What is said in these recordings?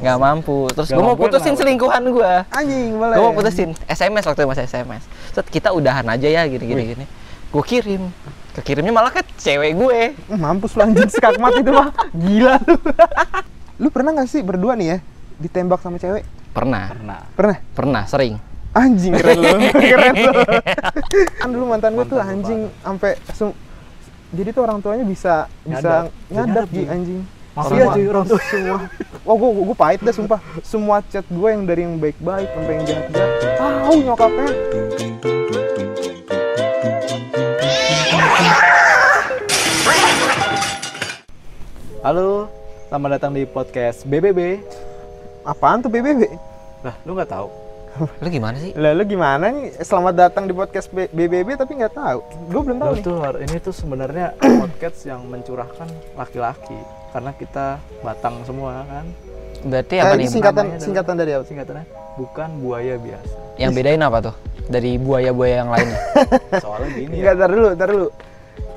nggak mampu terus Nggak gue mau putusin selingkuhan gue Anjing boleh. gue mau putusin SMS waktu itu masih SMS Set kita udahan aja ya gini gini gini gue kirim kekirimnya malah ke cewek gue Mampus lu anjing skakmat itu mah. Gila lu. lu pernah gak sih berdua nih ya ditembak sama cewek? pernah Pernah. Pernah? pernah sering Anjing keren lu. keren lu. kan dulu mantan gue tuh anjing sampai jadi tuh orang tuanya bisa bisa Nyadap. Nyadap nyadap, Ji, Anjing. Mafia cuy orang tua. semua. Oh gue gue pahit dah sumpah. Semua chat gue yang dari yang baik-baik sampai yang jahat-jahat. Tahu nyokapnya. Halo, selamat datang di podcast BBB. Apaan tuh BBB? Lah, lu nggak tahu? lu gimana sih Lah lu gimana nih? Selamat datang di podcast B- BBB tapi nggak tahu. Gue belum tahu Lu nih. tuh ini tuh sebenarnya podcast yang mencurahkan laki-laki karena kita batang semua kan. berarti Eh, apa nih singkatan singkatan dari apa? Singkatannya bukan buaya biasa. yang bedain apa tuh dari buaya-buaya yang lainnya Soalnya gini Enggak, ya. tar dulu, tar dulu.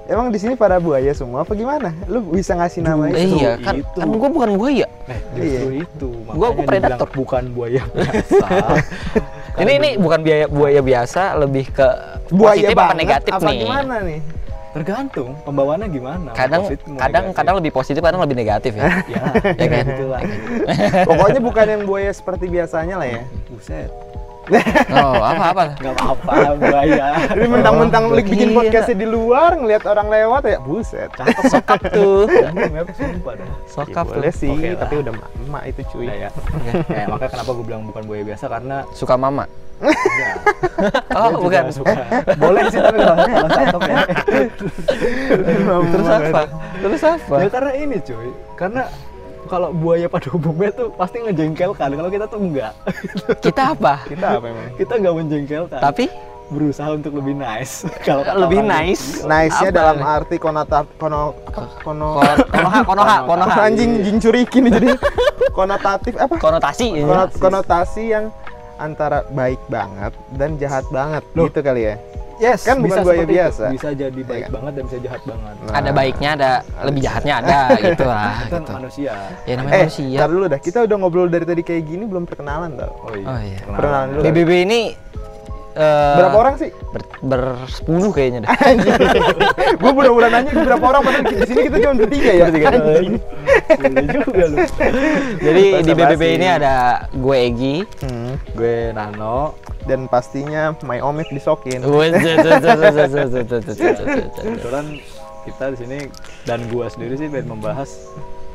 Emang di sini para buaya semua apa gimana? Lu bisa ngasih namanya? Eh, iya kan itu. kan gue bukan buaya Eh, justru Iya. itu. Gua- gua Makanya dibilang predator. bukan buaya biasa. ini ini bukan buaya buaya biasa lebih ke Buaya positif apa negatif apa nih gimana nih? Tergantung pembawaannya gimana. kadang kadang negatif. kadang lebih positif kadang lebih negatif ya ya, Ya kan? Itulah. Pokoknya bukan yang buaya seperti biasanya lah ya. Buset. Oh apa apa Enggak apa-apa buaya. Tapi mentang-mentang lu gua bikin kira. podcastnya di luar, ngeliat orang lewat ya, buset. Cakep sokap tuh. Sokap Ya, tuh boleh sih, Oke lah. tapi udah emak itu cuy. Nah, ya. ya, makanya kenapa gue bilang bukan buaya biasa karena suka mama enggak. oh bukan suka. Boleh sih tapi kalau kalau cakep ya. terus apa terus apa Ya karena ini cuy. Karena kalau buaya pada umumnya tuh pasti ngejengkelkan. Kalau kita tuh enggak. kita apa Kita apa emang? kita enggak menjengkelkan. tapi berusaha untuk lebih nice. kalau lebih nice Nice-nya Apa dalam arti konota kono? Kono Kon- konoha konoha konoha anjing jing curikin nih jadi konotatif apa? konotasi ya. Konot- konotasi yang antara baik banget dan jahat banget Loh. gitu kali ya. Yes, Kan bukan bisa buaya seperti itu. biasa. Bisa jadi baik kan? banget dan bisa jahat banget. Nah, ada baiknya ada lebih jahatnya ada gitu lah Itu kan gitu manusia. ya namanya Eh, manusia ntar dulu dah. Kita udah ngobrol dari tadi kayak gini belum perkenalan tau. Oh iya. Oh iya. Perkenalan dulu. BBB ini eh, Berapa orang sih? ber, bersepuluh kayaknya deh gue pura-pura nanya berapa orang padahal di sini kita cuma bertiga ya. Boleh juga lu. jadi di Basa-basi. BBB ini ada gue Egi Hmm. Gue Nano. Dan pastinya My Omit disokin. Kebetulan kita di sini dan gua sendiri sih pengen membahas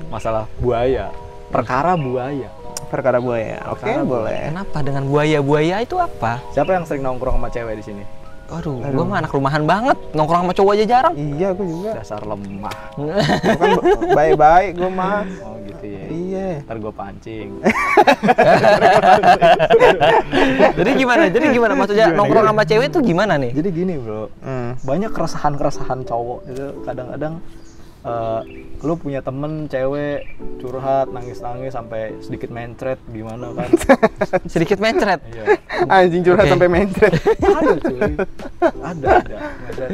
masalah buaya. Perkara buaya. Perkara buaya. Oke, Perkara boleh. Kenapa dengan buaya-buaya itu apa? Siapa yang sering nongkrong sama cewek di sini? Aduh, gue mah anak rumahan banget. Nongkrong sama cowok aja jarang. Iya, gue juga. Dasar lemah. Bukan baik-baik gue mah. Oh gitu ya. Iya. Ntar gue pancing. Jadi gimana? Jadi gimana? Maksudnya nongkrong sama cewek itu gimana nih? Jadi gini bro, Hmm. banyak keresahan-keresahan cowok itu kadang-kadang eh, lu punya temen cewek curhat nangis-nangis sampai sedikit mencret gimana kan Sedikit mencret. iya Anjing curhat Oke. sampai mencret. ada cuy ada ada mencret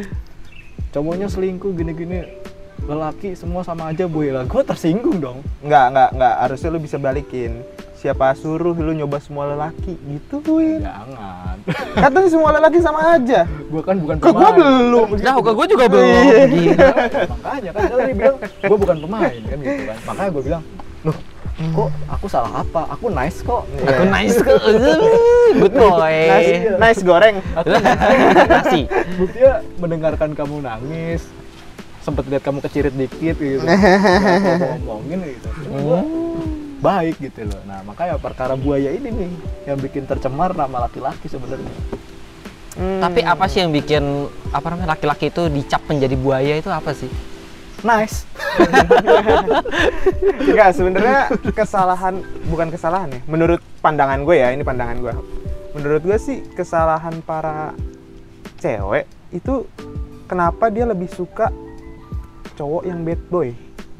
cowoknya selingkuh gini-gini lelaki semua sama aja boy lah gue tersinggung dong Enggak, enggak, enggak. Harusnya lu bisa balikin. Siapa suruh lu nyoba semua lelaki gituin. jangan Katanya semua lelaki sama aja. gue kan bukan gua pemain. belum. Nah, ke gue juga belum. Iya. Gila. makanya kan tadi bilang gue bukan pemain kan gitu kan makanya gue bilang loh kok aku salah apa aku nice kok Aku nice ke. Good boy. Nice, nice goreng. Nasi. buktinya mendengarkan kamu nangis sempet lihat kamu kecirit dikit gitu ngomongin gitu Gua baik gitu loh nah makanya perkara buaya ini nih yang bikin tercemar nama laki-laki sebenarnya Hmm. Tapi apa sih yang bikin apa namanya laki-laki itu dicap menjadi buaya itu apa sih? nice Enggak, sebenarnya kesalahan bukan kesalahan ya. Menurut pandangan gue ya, ini pandangan gue. Menurut gue sih kesalahan para cewek itu kenapa dia lebih suka cowok yang bad boy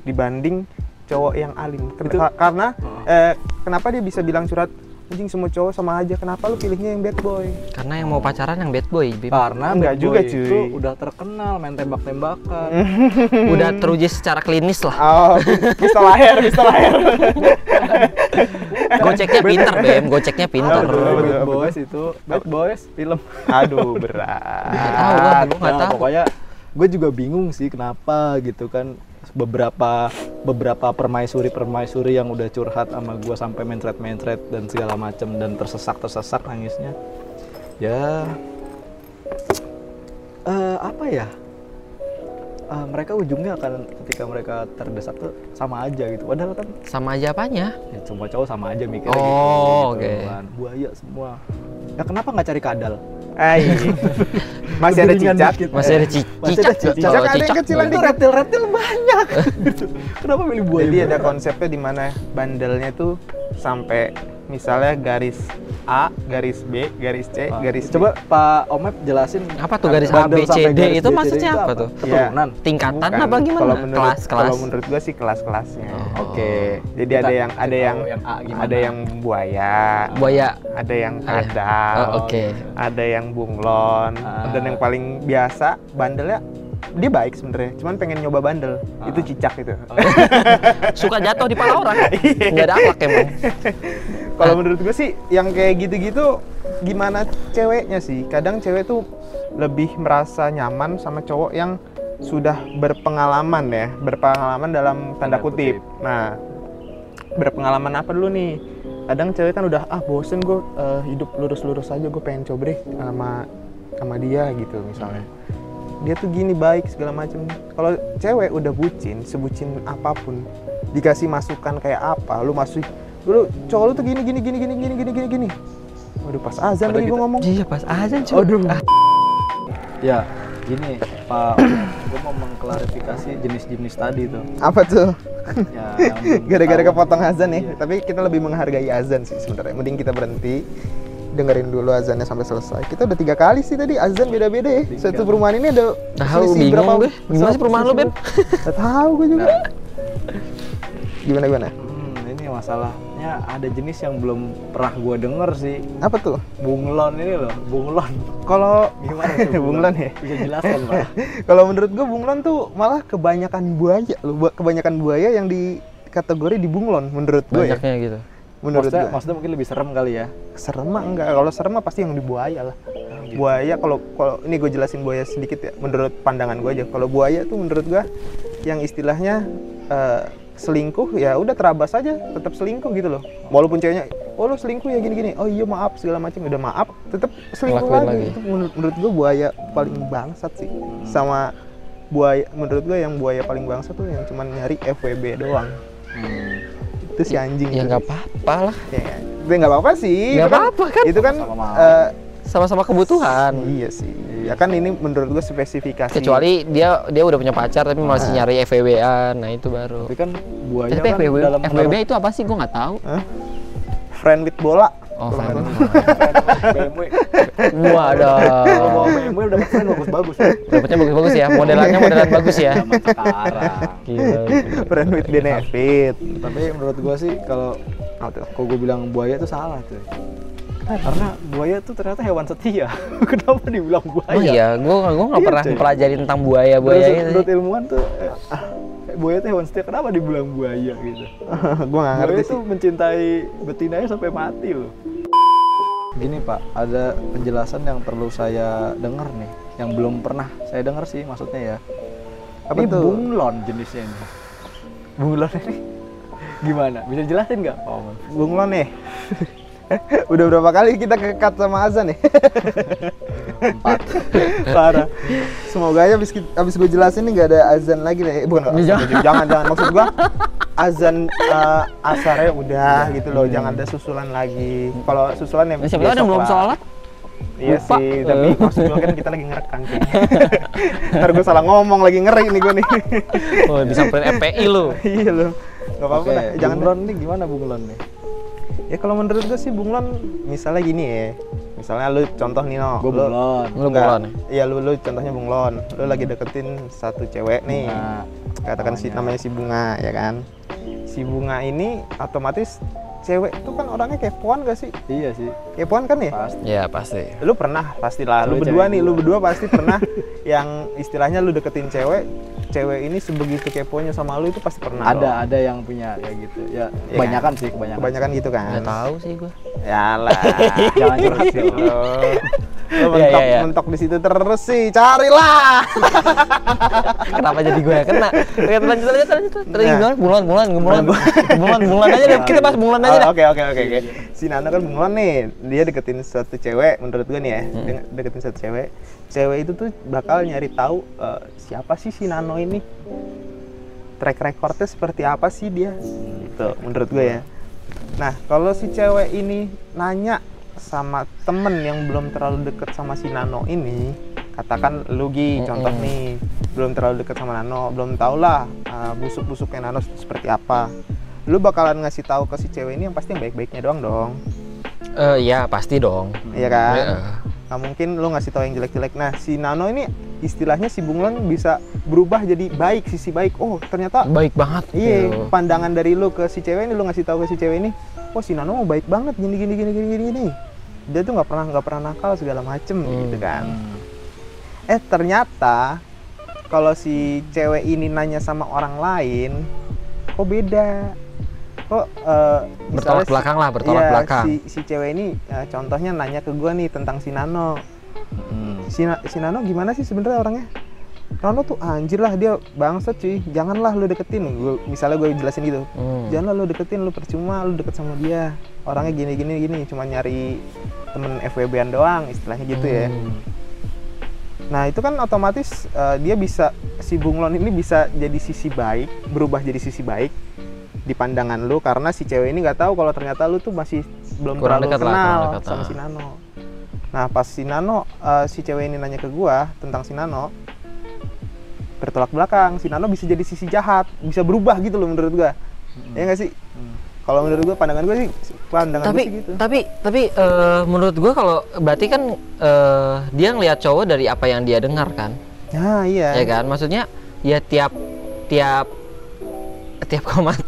dibanding cowok yang alim. Ken- Itu- ka- karena Oh. eh, kenapa dia bisa bilang curhat anjing semua cowok sama aja kenapa lu pilihnya yang bad boy Karena yang mau pacaran yang bad boy, Bim. Karena Enggak bad juga, boy cuy. itu udah terkenal main tembak-tembakan. Udah teruji secara klinis lah. oh pistol lahir pistol lahir Goceknya pinter, Bim. Goceknya pinter. Betul, bad boys itu bad boys film. aduh berat Nggak tahu, gua gua nggak tahu. pokoknya gue juga bingung sih kenapa gitu kan. Beberapa beberapa permaisuri permaisuri yang udah curhat sama gue sampai mencret mencret dan segala macam dan tersesak tersesak nangisnya. Ya eh, apa ya Eh, mereka ujungnya akan ketika mereka terdesak tuh sama aja gitu padahal kan Sama aja apanya? ya, semua cowok sama aja mikirnya Oh, gitu, oke. kan. buaya semua ya kenapa nggak cari kadal Ay, masih ada cicak. Masih ada ci- Masih cicak. ada cicak. Kalau Cicak ada yang cicak. kecilan itu reptil-reptil banyak kenapa milih buaya Jadi ada konsepnya di mana bandelnya tuh sampai misalnya garis A, garis B, garis C, Ah, garis D. coba Pak Omep jelasin Apa tuh garis A, B, C, D garis itu B, maksudnya apa tuh? keturunan Tingkatan Bukan. apa gimana? Kalau menurut Kelas-kelas. kalau menurut gua sih kelas-kelasnya. Oh. oke Jadi Kita ada yang ada yang, yang A gimana. ada yang buaya, Buaya. ada yang Ah, ya. kadal, Oh, oke. ada yang bunglon, Ah. dan yang paling biasa bandelnya dia baik sebenarnya, cuman pengen nyoba bandel. Ah. Itu cicak itu. Suka jatuh di pala orang. Enggak ada akhlak emang. Kalau menurut gue sih yang kayak gitu-gitu gimana ceweknya sih? Kadang cewek tuh lebih merasa nyaman sama cowok yang sudah berpengalaman ya, berpengalaman dalam tanda Tanda kutip. kutip. Nah, berpengalaman apa dulu nih? Kadang cewek kan udah ah bosen gue eh, hidup lurus-lurus aja gue pengen coba deh sama sama dia gitu misalnya. Dia tuh gini baik segala macam. Kalau cewek udah bucin, sebucin apa pun, dikasih masukan kayak apa, lu masuk dulu cowok lu tuh gini gini gini gini gini gini gini gini. Waduh pas azan tadi gue ngomong. Iya pas azan cuy. Aduh. ya gini Pak gue mau mengklarifikasi jenis-jenis tadi tuh Apa tuh? ya, Gara-gara kepotong azan ya. Iya. Tapi kita lebih menghargai azan sih sebenarnya. Mending kita berhenti dengerin dulu azannya sampai selesai. Kita udah tiga kali sih tadi azan beda-beda ya. Tiga. Satu perumahan ini ada Tahu selisih bingung gue. Gimana sih perumahan lu, Beb? Gak tahu gue juga. Gimana gimana? Hmm, ini masalahnya ada jenis yang belum pernah gue denger sih Apa tuh? bunglon ini loh bunglon Kalau gimana tuh bunglon ya? bisa jelaskan pak Kalau menurut gue bunglon tuh malah kebanyakan buaya loh. Kebanyakan buaya yang di kategori di bunglon menurut gue ya. Banyaknya gitu. Menurut maksudnya, gue. maksudnya mungkin lebih serem kali ya? Serem mah enggak. Kalau serem mah pasti yang di buaya lah. Buaya kalau kalau ini gue jelasin buaya sedikit ya menurut pandangan gue aja. Kalau buaya tuh menurut gue yang istilahnya eh, selingkuh ya udah terabas aja tetap selingkuh gitu loh. Walaupun ceweknya oh lo selingkuh ya gini gini oh iya maaf segala macam udah maaf tetap selingkuh Ngelakuin lagi, lagi. itu menurut, menurut gue buaya paling bangsat sih. Sama buaya menurut gue yang buaya paling bangsat tuh yang cuman nyari FWB doang. Hmm. Itu si anjing Ya nggak apa-apa lah. ya ya nggak apa-apa sih Nggak Itu apa-apa kan? itu kan Sama-sama eh, Sama-sama kebutuhan. Iya sih. Ya kan ini menurut gue spesifikasi. Kecuali dia dia udah punya pacar tapi masih Ah. nyari FWB-an. Nah, itu baru. tapi kan buaya Tapi kan FWB, dalam FWB itu apa sih? Gue nggak tahu. Hah? friend with bola. Oh, nggak- BMW kalau Waduh. bawa BMW udah friend bagus-bagus ya Dapatnya bagus-bagus ya. Modelannya modelan bagus ya. Gila. friend with benefit. tapi menurut gua sih kalau kalau gue bilang buaya itu salah tuh karena buaya tuh ternyata hewan setia kenapa dibilang buaya Oh iya, gue gue nggak Iya, pernah cuy. pelajari tentang buaya buaya menurut, itu. menurut ilmuwan tuh eh, ah, buaya tuh hewan setia kenapa dibilang buaya gitu gue nggak ngerti buaya sih. tuh mencintai betinanya sampai mati loh gini pak ada penjelasan yang perlu saya dengar nih yang belum pernah saya dengar sih maksudnya ya Apa ini tuh? bunglon jenisnya ini bunglon ini gimana bisa jelasin nggak Oman? Bunglon nih. Udah berapa kali kita ke cut sama Azan ya? empat Parah. Semoga aja abis, abis gue jelasin nih nggak ada azan lagi deh. Eh, Bukan, Ya, jangan, jangan, jangan. Maksud gua azan eh, asarnya udah gitu loh. Jangan ada susulan lagi. Kalau susulan ya Nah, siapa tahu ada belum sholat? Iya Lupa. sih, tapi maksud gua kan kita lagi ngerekam kayaknya. Ntar gue salah ngomong lagi ngeri nih gue nih. Oh, disamperin FPI lu. iya loh. Gak apa-apa Oke, dah, jangan bunglon nih gimana bunglon nih Ya kalau menurut gue sih bunglon misalnya gini ya. Misalnya lu contoh Nino, gue lu- bunglon Lu bunglon ya? Iya lu lu contohnya bunglon. Lu lagi deketin satu cewek nih. Bunga. Katakan si Namanya. namanya si bunga ya kan. Si bunga ini otomatis cewek itu kan orangnya kepoan gak sih iya sih kepoan kan ya pasti Ya pasti. lu pernah pastilah lu Lu berdua nih lu gua. berdua pasti pernah yang istilahnya lu deketin cewek cewek ini sebegitu keponya sama lu itu pasti pernah ada dong. ada yang punya kayak gitu ya Iya kebanyakan sih kebanyakan kebanyakan gitu kan Nggak tahu sih gue. ya lah jangan curhat sih lu lu Iya, mentok iya, iya. mentok di situ terus sih carilah Kenapa jadi gue yang kena? Oke, lanjut lanjut lanjut. Tadi Nah. gimana? Bulan bulan bulan bulan bulan aja deh. Kita bahas bulan aja. Oke oke oke oke. Si Nano kan bunglon nih, dia deketin suatu cewek menurut gue nih ya, Hmm. de- deketin suatu cewek. Cewek itu tuh bakal nyari tahu eh, siapa sih si Nano ini. Track recordnya seperti apa sih dia? Gitu menurut gue ya. Nah, kalau si cewek ini nanya sama temen yang belum terlalu deket sama si Nano ini, katakan lu Gi, contoh nih, belum terlalu deket sama Nano, belum tau lah uh, busuk-busuknya Nano seperti apa. Lu bakalan ngasih tahu ke si cewek ini yang pasti yang baik-baiknya doang dong, Eh, ya pasti dong. iya kan? Iya. Nggak mungkin lu ngasih tahu yang jelek-jelek. Nah, si Nano ini istilahnya si Bunglon bisa berubah jadi baik, sisi baik. Oh, ternyata Baik banget. Iya, gitu. pandangan dari lu ke si cewek ini lu ngasih tahu ke si cewek ini, oh si Nano mau baik banget gini gini gini gini gini gini. Dia tuh nggak pernah nggak pernah nakal segala macem Hmm. gitu kan. Eh ternyata kalau si cewek ini nanya sama orang lain, kok beda? Kok misalnya Bertolak si- belakang lah, bertolak iya, belakang. Si, si cewek ini eh, contohnya nanya ke gua nih tentang si Nano. Hmm. Si, si Nano gimana sih sebenarnya orangnya? Nano tuh anjir lah dia bangsat cuy, janganlah lu deketin. Gua, misalnya gue jelasin gitu, Hmm. jangan lu deketin lu percuma lu deket sama dia orangnya gini gini gini cuma nyari temen FWB-an doang istilahnya gitu ya Hmm. nah itu kan otomatis eh, dia bisa si bunglon ini bisa jadi sisi baik berubah jadi sisi baik di pandangan lu karena si cewek ini nggak tahu kalau ternyata lu tuh masih belum Kurang terlalu dekat lah, kenal kurang dekat, sama ah. si Nano. Nah pas si Nano eh, si cewek ini nanya ke gua tentang si Nano bertolak belakang. Si Nano bisa jadi sisi jahat bisa berubah gitu loh menurut gua. Ya nggak sih? Hmm. kalau menurut gua pandangan gua sih pandangan tapi gua sih gitu. tapi tapi eh, menurut gue kalau berarti kan eh, dia ngelihat cowok dari apa yang dia dengar kan? Nah iya. Ya kan? Maksudnya ya tiap tiap tiap komat.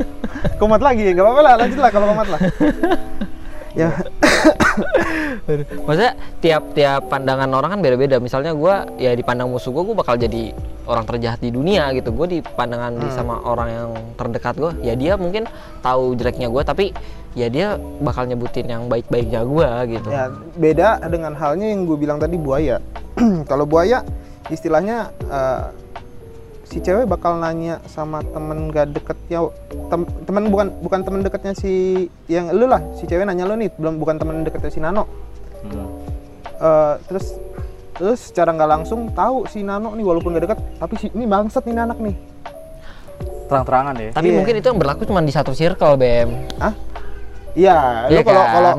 Komat lagi nggak apa-apa lah lanjut lah kalau komat lah. Ya. Maksudnya tiap tiap pandangan orang kan beda-beda. Misalnya gue ya dipandang musuh gue gue bakal jadi orang terjahat di dunia gitu. Gue dipandangan di Hmm. sama orang yang terdekat gue ya dia mungkin tahu jeleknya gue tapi ya dia bakal nyebutin yang baik-baiknya gue gitu. Ya beda dengan halnya yang gue bilang tadi buaya. Kalau buaya istilahnya eh, si cewek bakal nanya sama temen gak deketnya tem- temen bukan bukan temen deketnya si yang lu lah si cewek nanya lu nih belum bukan temen deketnya si Nano Hmm. Eh, terus terus secara nggak langsung tahu si Nano nih walaupun gak deket tapi si ini bangsat nih anak nih terang-terangan ya tapi Iya. mungkin itu yang berlaku cuma di satu circle bem Hah? Iya, lu Iya kalau kan? kalau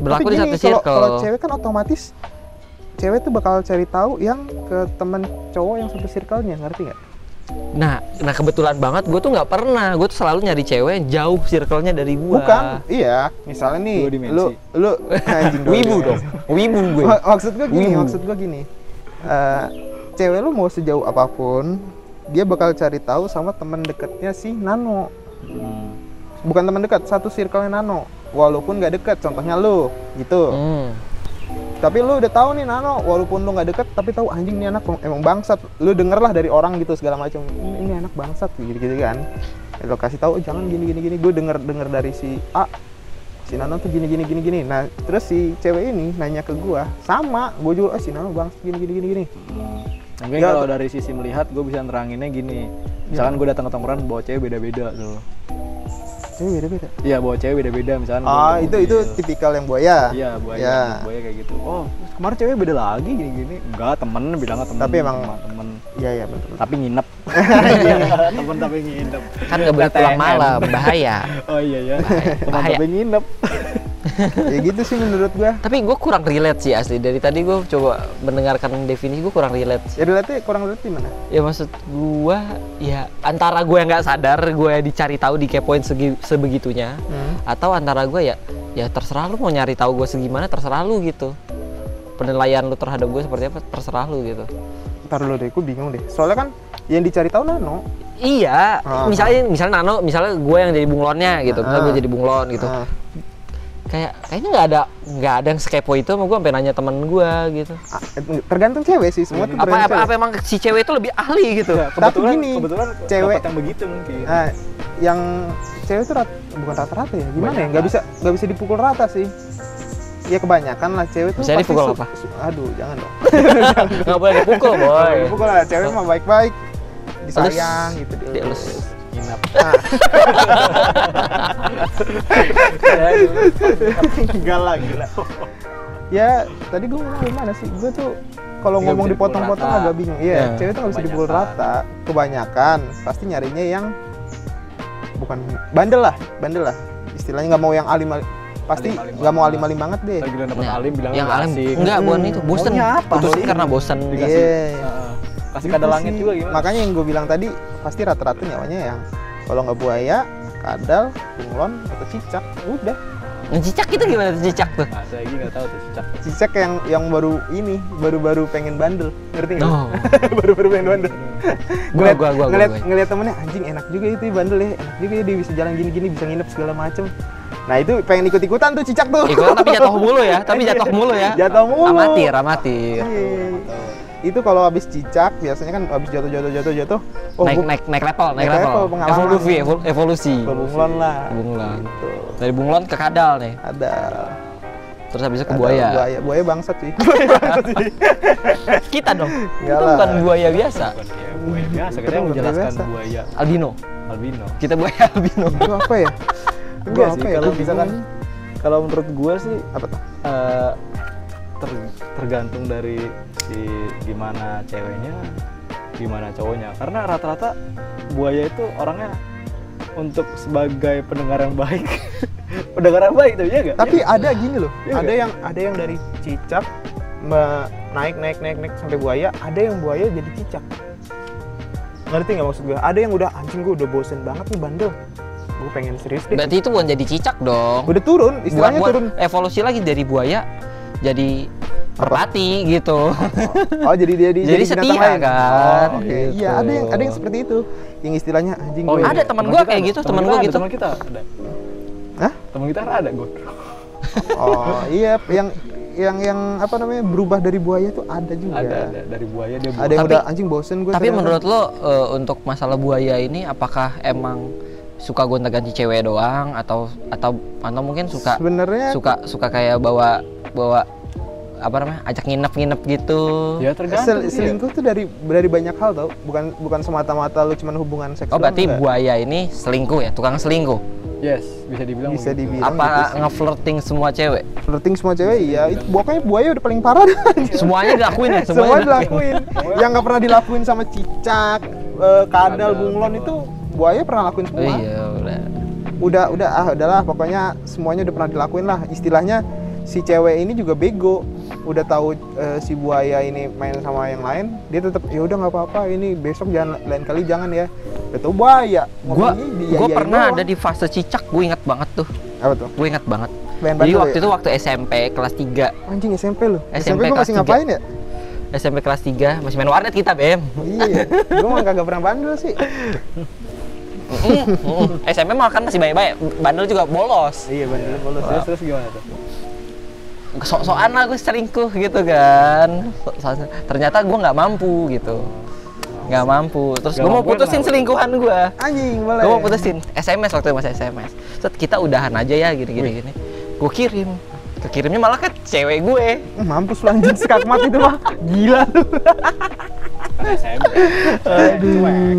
berlaku di gini, satu circle Kalau cewek kan otomatis cewek tuh bakal cari tahu yang ke temen cowok yang satu circle-nya, ngerti nggak? Nah nah kebetulan banget gue tuh nggak pernah gue tuh selalu nyari cewek yang jauh circle-nya dari gue Bukan, iya. Misalnya nih, Dua dimensi. lu lu anjing wibu dong wibu gue Mak- Maksud gue gini, Wibu. maksud gue gini. Eh, cewek lu mau sejauh apa pun, dia bakal cari tahu sama temen deketnya si Nano. Hmm. Bukan teman dekat, satu circle-nya Nano. Walaupun nggak deket, contohnya lu, gitu. Hmm. Tapi lu udah tahu nih Nano walaupun lu nggak deket tapi tahu anjing nih anak emang bangsat. Lu denger lah dari orang gitu segala macam. Ini, ini anak bangsat gitu gitu kan. Lu kasih tahu jangan gini gini gini. Gue denger denger dari si A. Si Nano tuh gini gini gini gini. Nah terus si cewek ini nanya ke gua sama gue juga oh, si Nano bangsat gini gini gini gini. Mungkin Ya, kalau dari sisi melihat, gue bisa neranginnya gini. Misalkan gue datang ke tongkrongan bawa cewek beda-beda tuh. Cewek beda beda Iya, bawa cewek beda-beda misalkan. gua ah itu itu mobil. tipikal yang buaya Iya, buaya. Ya. Buaya kayak gitu. Oh, kemarin cewek beda lagi gini-gini. Enggak, temen bilangnya temen. Tapi emang- temen. iya iya betul Tapi nginep. temen tapi nginep. kan nggak boleh pulang malam bahaya Oh iya ya. Temen Bahaya. tapi nginep. ya gitu sih menurut gua tapi gue kurang relate sih asli dari tadi gue coba mendengarkan definisi gue kurang relate ya relate kurang relate mana ya maksud gue ya antara gue yang nggak sadar gue dicari tahu dikepoin segi, sebegitunya hmm. atau antara gue ya ya terserah lu mau nyari tahu gue segimana terserah lu gitu penilaian lu terhadap gue seperti apa terserah lu gitu ntar dulu deh gue bingung deh soalnya kan Yang dicari tahu Nano. iya Ah. misalnya misalnya Nano misalnya gue yang jadi bunglonnya gitu misalnya Ah. gue jadi bunglon gitu Ah. Kayak kayaknya nggak ada nggak ada yang sekepo itu sama gue sampai nanya temen gue gitu tergantung cewek sih, semua tuh apa apa, apa emang si cewek itu lebih ahli gitu Ya, Tapi kebetulan gini, kebetulan cewek- yang begitu mungkin Nah, yang cewek tuh rat- bukan rata-rata ya, gimana ya? Nggak bisa nggak bisa dipukul rata sih. Ya kebanyakan lah cewek tuh Bisa pasti dipukul apa? aduh, jangan dong. nggak boleh dipukul boy Dipukul lah, cewek mah baik-baik. Disayang gitu. Dielus. Nah, enggak lah gila ya tadi gue ngomong gimana sih? Gue tuh kalau Nggak ngomong dipotong-potong agak bingung. Iya, Ya, cewek tuh nggak bisa dipukul rata. Kebanyakan pasti nyarinya yang bukan bandel lah, bandel lah. Istilahnya nggak mau yang alim, pasti nggak mau alim-alim banget deh. lagi dapat Nah, alim bilang yang alim asik. enggak bukan itu bosen apa putusin sih? karena bosen Dikasih- Iya. Heeh. Kasih Gitu kada langit juga gimana Makanya yang gue bilang tadi pasti rata-rata nyawanya yang kalau nggak buaya, kadal, bunglon atau cicak, udah. Nah, cicak itu gimana tuh cicak tuh nah, saya lagi nggak tahu tuh cicak Cicak yang yang baru ini, baru-baru pengen bandel, ngerti nggak? oh baru-baru pengen bandel. Gua, Ngeliat- gua, gua, gua, ngeliat, gua. ngeliat temennya anjing enak juga itu ya bandel ya, enak juga ya dia bisa jalan gini-gini, bisa nginep segala macem. Nah itu pengen ikut-ikutan tuh cicak tuh. ikutan tapi jatuh mulu ya tapi jatuh mulu ya Jatuh mulu. amatir amatir Iya. Itu kalau habis cicak biasanya kan habis jatuh-jatuh jatuh-jatuh, oh naik naik naik level naik, Naik level, level, pengalaman. evolusi evol- evolusi bunglon lah. bunglon Gitu. dari bunglon ke kadal nih Ada terus habis itu ke ada buaya Buaya, buaya bangsat sih. kita dong Enggak kita lah. bukan buaya biasa bukan ya buaya biasa Kita buaya menjelaskan biasa. buaya albino albino kita buaya albino itu apa ya? Itu enggak apa sih ya? kalau misalkan kalau menurut gua sih apa tuh? eh, ter- tergantung dari si gimana ceweknya gimana cowoknya karena rata-rata buaya itu orangnya untuk sebagai pendengar yang baik pendengar yang baik tuh ya enggak Tapi ada gini loh, Iya ada nggak? yang ada yang dari cicak naik naik naik naik sampai buaya, ada yang buaya jadi cicak. Ngerti nggak maksud gue? Ada yang udah anjing gue udah bosen banget nih bandel. Gue pengen serius deh. berarti itu bukan jadi cicak dong Udah turun, bukan istilahnya buat turun. evolusi lagi dari buaya jadi merpati gitu Oh jadi dia di Jadi binatang setia, lain. kan? Oh, Oke, Gitu. iya ada yang ada yang seperti itu. Yang istilahnya anjing Oh, gue. iya. Ada teman gua kayak gitu, teman gua gitu. teman kita ada Hah? teman kita ada gue Oh iya, yang yang yang apa namanya berubah dari buaya tuh ada juga. ada ada dari buaya dia Ada yang Tapi- udah anjing bosen gue. tapi menurut lo eh, untuk masalah buaya ini apakah emang suka gonta-ganti cewek doang atau atau atau mungkin suka sebenarnya suka suka kayak bawa bawa apa namanya ajak nginep-nginep gitu. Ya tergantung Sel- selingkuh tuh dari dari banyak hal tau. Bukan bukan semata-mata lu cuman hubungan seksual oh berarti enggak. buaya ini selingkuh ya? Tukang selingkuh? Yes bisa dibilang bisa begitu. dibilang apa gitu ngeflirting semua cewek? Flirting semua cewek iya. Itu pokoknya buaya udah paling parah. Dah. semuanya dilakuin ya? Semua semuanya dilakuin. yang nggak pernah dilakuin sama cicak kadal Kadal, bunglon itu buaya pernah lakuin Oh, semua iya udah. Udah udah. Ah udahlah pokoknya semuanya udah pernah dilakuin lah. Istilahnya si cewek ini juga bego. Udah tahu eh, si buaya ini main sama yang lain dia tetap ya udah nggak apa-apa ini besok jangan lain kali jangan ya. Udah tahu buaya. Gua gua pernah doang. ada di fase cicak gue ingat banget tuh. Apa tuh? Gue ingat banget. Main jadi waktu ya? itu waktu SMP kelas 3 anjing SMP lu? SMP SMP, masih tiga. ngapain ya? SMP kelas 3 masih main warnet kita bem. Iya. Gua mah kagak pernah bandel sih. SMP mah kan masih baik-baik bandel juga bolos. Iya bandel bolos. Terus terus gimana tuh? Sok-sokan lah gue selingkuh gitu kan. So- so- ternyata gue nggak mampu gitu. Nggak mampu. Terus gue mau mampu putusin selingkuhan gue anjing boleh. Gue mau putusin SMS waktu itu masih SMS Set kita udahan aja ya gini gini gini. Gue kirim. Kekirimnya malah ke cewek gue. Mampus lu anjing skakmat itu mah. Gila lu. Cuek.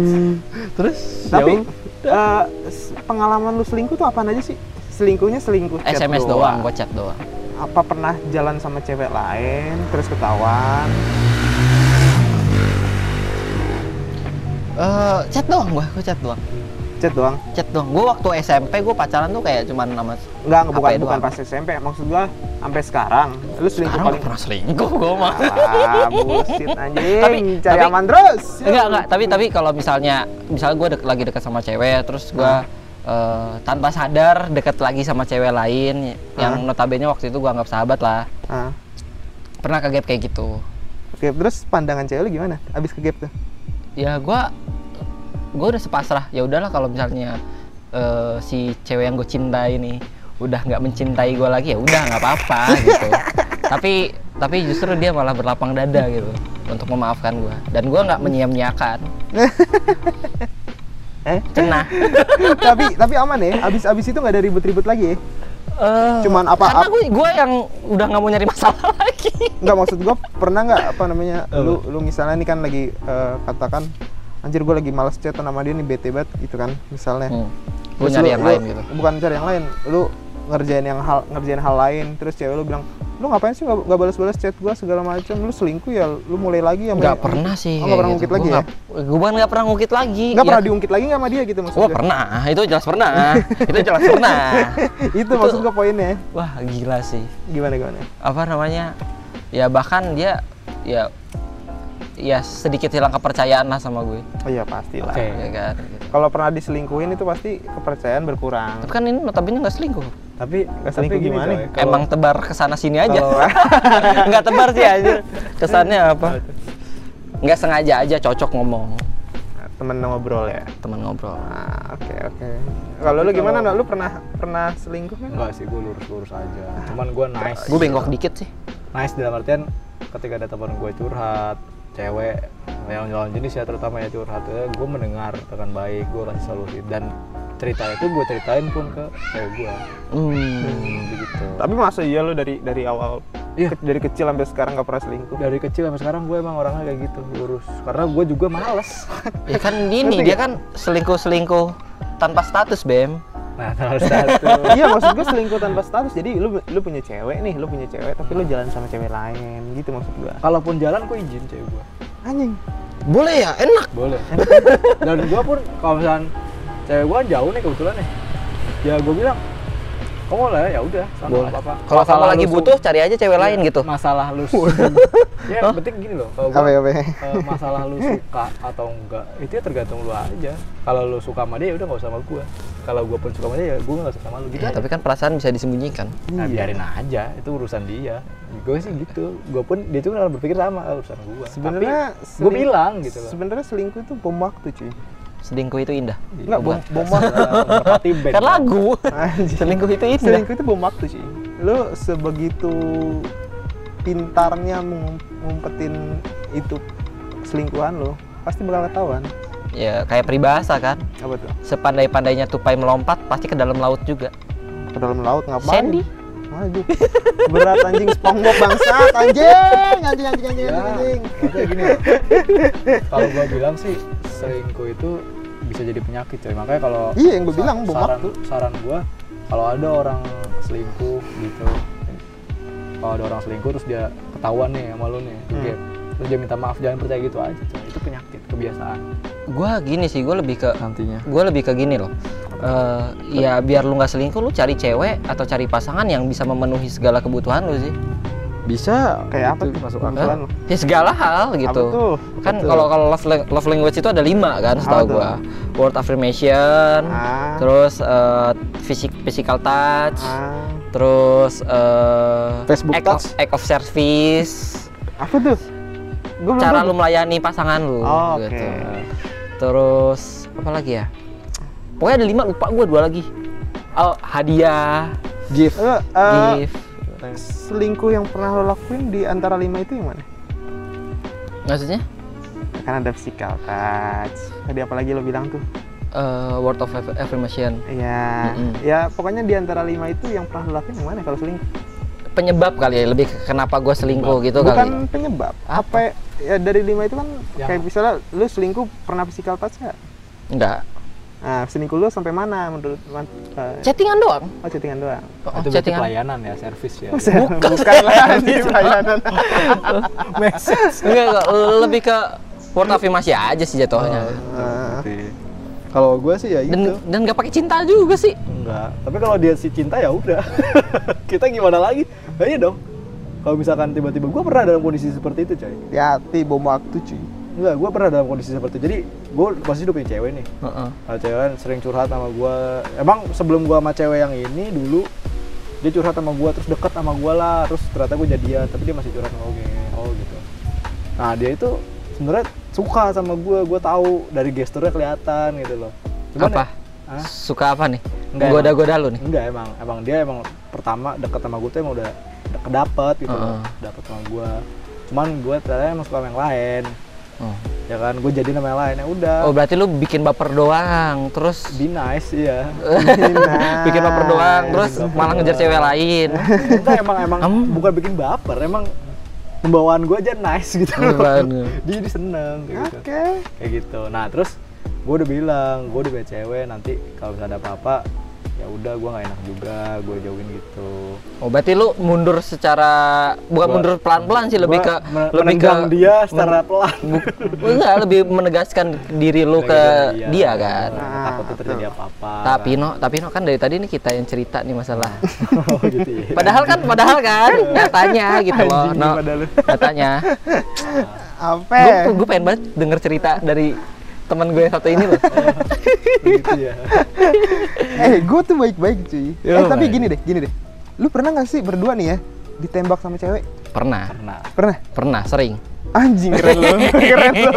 Terus tapi ya eh, s- pengalaman lu selingkuh tuh apaan aja sih? Selingkuhnya selingkuh chat SMS doang. gue chat doang. Apa pernah jalan sama cewek lain terus ketahuan? Eh, chat doang gue gue chat doang chat doang. Chat doang. Gue waktu SMP gue pacaran tuh kayak cuman nama enggak bukan HP bukan doang. pas SMP maksud gua sampai sekarang. Lu selingkuh sekarang paling pernah selingkuh gue mah. Ah bullshit anjing. Tapi- cari tapi- aman terus. Enggak enggak. Tapi tapi kalau misalnya misalnya gue dek, lagi dekat sama cewek terus gue eh, tanpa sadar deket lagi sama cewek lain yang notabene waktu itu gue anggap sahabat lah. Ah, pernah ke gap kayak gitu. Oke terus pandangan cewek lu gimana abis ke gap tuh? Ya gua gua udah sepasrah ya udahlah kalau misalnya eh, si cewek yang gue cintai ini udah nggak mencintai gue lagi ya udah nggak apa-apa gitu tapi tapi justru dia malah berlapang dada gitu untuk memaafkan gue dan gua nggak menyia-nyiakan Eh? cenah tapi tapi aman ya. Abis abis itu nggak ada ribut-ribut lagi ya. Eh, Cuman apa- karena gue gue yang udah nggak mau nyari masalah lagi Nggak maksud gua pernah nggak apa namanya lu lu misalnya nih kan lagi eh, katakan anjir gue lagi males chat sama dia nih bete banget gitu kan misalnya. hmm. Terus nyari lu- yang lu- lain gitu Bukan cari yang lain, lu ngerjain yang hal ngerjain hal lain terus cewek lu bilang lu ngapain sih nggak balas-balas chat gua segala macam lu selingkuh ya lu mulai lagi ya nggak pernah sih oh, nggak pernah ngungkit lagi ya gue bukan nggak pernah ngungkit lagi nggak Ya, pernah diungkit lagi nggak sama dia gitu maksudnya pernah, itu jelas pernah, itu jelas pernah. itu maksud gua poinnya Wah gila sih. gimana gimana Apa namanya? Ya bahkan dia, ya, ya sedikit hilang kepercayaan lah sama gue, oh iya pastilah Oke. ya kan. Gitu. kalau pernah diselingkuhin itu pasti kepercayaan berkurang Tapi kan ini notabene nggak selingkuh, Tapi Nggak tapi selingkuh gini gimana? coy, kalau- emang tebar ke sana sini aja. nggak tebar sih aja. Kesannya apa? Nggak sengaja aja cocok ngomong, temen ngobrol ya teman ngobrol. ah oke oke kalau lu gimana Nak? lu pernah pernah selingkuh kan enggak sih gue lurus-lurus aja. Cuman gue nice. Gue bengkok dikit sih. nice dalam artian ketika ada teman gue curhat cewek yang lawan jenis ya terutama ya curhat ya, gue mendengar dengan baik gue kasih solusi. Dan cerita itu gue ceritain pun ke cewek gue Hmm. begitu. Tapi masa iya lu dari dari awal? Iya. ke- dari kecil sampai sekarang nggak pernah selingkuh? Dari kecil sampai sekarang gue emang orangnya kayak gitu lurus. Karena gue juga males. Ya kan gini, dia kan selingkuh-selingkuh tanpa status, Bem. Nah salah satu. Iya maksud gue selingkuh tanpa status. Jadi lu lu punya cewek nih lu punya cewek tapi lu jalan sama cewek lain gitu maksud gua. Kalaupun jalan gue izin cewek gue anjing. Boleh ya, enak. boleh. Dan gue pun kalau misalnya cewek gue jauh nih kebetulan nih. Ya gue bilang kamu lah ya udah sama apa Kalau kamu lagi butuh, cari aja cewek lain gitu. masalah lu ya penting gini loh kalau apa gua, eh, masalah lu suka atau enggak itu ya tergantung lu aja. Kalau lu suka sama dia ya udah nggak usah sama gue kalau gue pun suka sama dia ya gue nggak suka sama lu gitu Ya, aja. tapi kan perasaan bisa disembunyikan. nah biarin aja itu urusan dia. Gue sih gitu gue pun dia juga berpikir sama "Ah, urusan gue sebenarnya gue seling- bilang gitu loh. sebenarnya selingkuh itu bom waktu cuy Selingkuh itu indah. Enggak, bom, bom waktu. Kan lagu. Selingkuh itu indah. selingkuh itu bom waktu sih lu sebegitu pintarnya ngumpetin itu selingkuhan lo pasti bakal ketahuan Ya kayak peribahasa kan. apa tuh Sepandai-pandainya tupai melompat, pasti ke dalam laut juga. ke dalam laut ngapain Sandy. Waduh, berat anjing SpongeBob bangsat anjing, anjing anjing anjing Ya, anjing. maksudnya gini loh. kalau gue bilang sih selingkuh itu bisa jadi penyakit coy makanya kalau Iya, yang gua sa- bilang, bom saran, waktu. saran gue kalau ada orang selingkuh gitu kalau ada orang selingkuh terus dia ketahuan nih sama lu nih Hmm. game terus dia minta maaf jangan percaya gitu aja coy itu penyakit kebiasaan Gua gini sih, gua lebih ke nantinya gue lebih ke gini loh Eh, ya biar lu nggak selingkuh lu cari cewek atau cari pasangan yang bisa memenuhi segala kebutuhan lu sih bisa Kayak apa itu tuh? masuk Kebutuhan akal lu? ya segala hal gitu Apa tuh? kan kalau kalau love, love language itu ada lima kan Apa setahu gua word affirmation Ah. terus eh, fisik physical touch Ah, terus eh, Facebook act of, touch? act of service apa tuh? Gua cara lu melayani pasangan lu Oh, gitu terus apa lagi ya pokoknya ada lima lupa gua dua lagi oh hadiah gift Eh, eh, gift selingkuh yang pernah lo lakuin di antara lima itu yang mana? maksudnya Kan ada physical touch. Tadi apa lagi lo bilang tuh? eh, word of aff- affirmation Iya, ya pokoknya di antara lima itu yang pernah lo lakuin yang mana kalau selingkuh? penyebab kali ya lebih ke kenapa gue selingkuh gitu Bukan kali penyebab. Apa? Ya dari lima itu kan Yang- kayak misalnya lu selingkuh pernah physical touch nggak? enggak Nah, selingkuh lu sampai mana menurut man- eh, chattingan doang oh chattingan doang. oh, itu berarti chattingan pelayanan ya servis ya Bukan, Bukan lah anjing, pelayanan. message enggak, enggak, lebih ke word affirmasi aja sih jatuhnya Eh, kalau gue sih ya dan dan nggak pakai cinta juga sih Enggak, tapi kalau dia si cinta ya udah. Kita gimana lagi? Nah, iya dong. Kalau misalkan tiba-tiba gue pernah dalam kondisi seperti itu, coy. Hati-hati bom waktu cuy. Enggak, gue pernah dalam kondisi seperti itu. Jadi gue pasti udah punya cewek nih. Heeh. Nah, cewek kan sering curhat sama gue. Emang sebelum gue sama cewek yang ini dulu dia curhat sama gue terus deket sama gue lah terus ternyata gue jadian tapi dia masih curhat sama gue oh gitu nah dia itu sebenarnya suka sama gue gue tahu dari gesturnya kelihatan gitu loh Cuman apa? ya-? Suka apa nih? Enggak, Goda-goda lu nih. enggak emang emang dia emang pertama deket sama gue tuh emang udah deket dapet gitu loh Heeh. dapet sama gue cuman gue ternyata emang suka sama yang lain. Oh. ya kan gue jadi nama yang lain ya udah. Oh, berarti lu bikin baper doang, terus? Be nice iya. Bikin baper doang, terus baper malah ngejar cewek lain. enggak emang emang Kamu- bukan bikin baper emang pembawaan gue aja nice gitu. Loh dia jadi seneng kayak gitu. Oke. kayak gitu. Nah terus gue udah bilang gue udah punya cewek nanti kalau misalnya ada apa-apa ya udah gue nggak enak juga gue jauhin gitu Oh, berarti lu mundur secara bukan Gua- mundur pelan-pelan sih, lebih ke lebih ke dia secara pelan enggak, lebih menegaskan diri lu ke Iya, dia kan. Ah, takut tuh terjadi apa-apa Tapi no, tapi no kan dari tadi nih kita yang cerita nih masalah. oh gitu ya Padahal kan, padahal kan nyatanya gitu loh. No, nyatanya. Apa? Gue gue pengen banget denger cerita dari teman gue yang satu ini loh. gitu ya eh, gue tuh baik-baik cuy. Eh, tapi baik. gini deh, gini deh. Lu pernah gak sih berdua nih ya ditembak sama cewek? Pernah, nah Pernah? pernah, sering. Anjing keren lu, keren lu.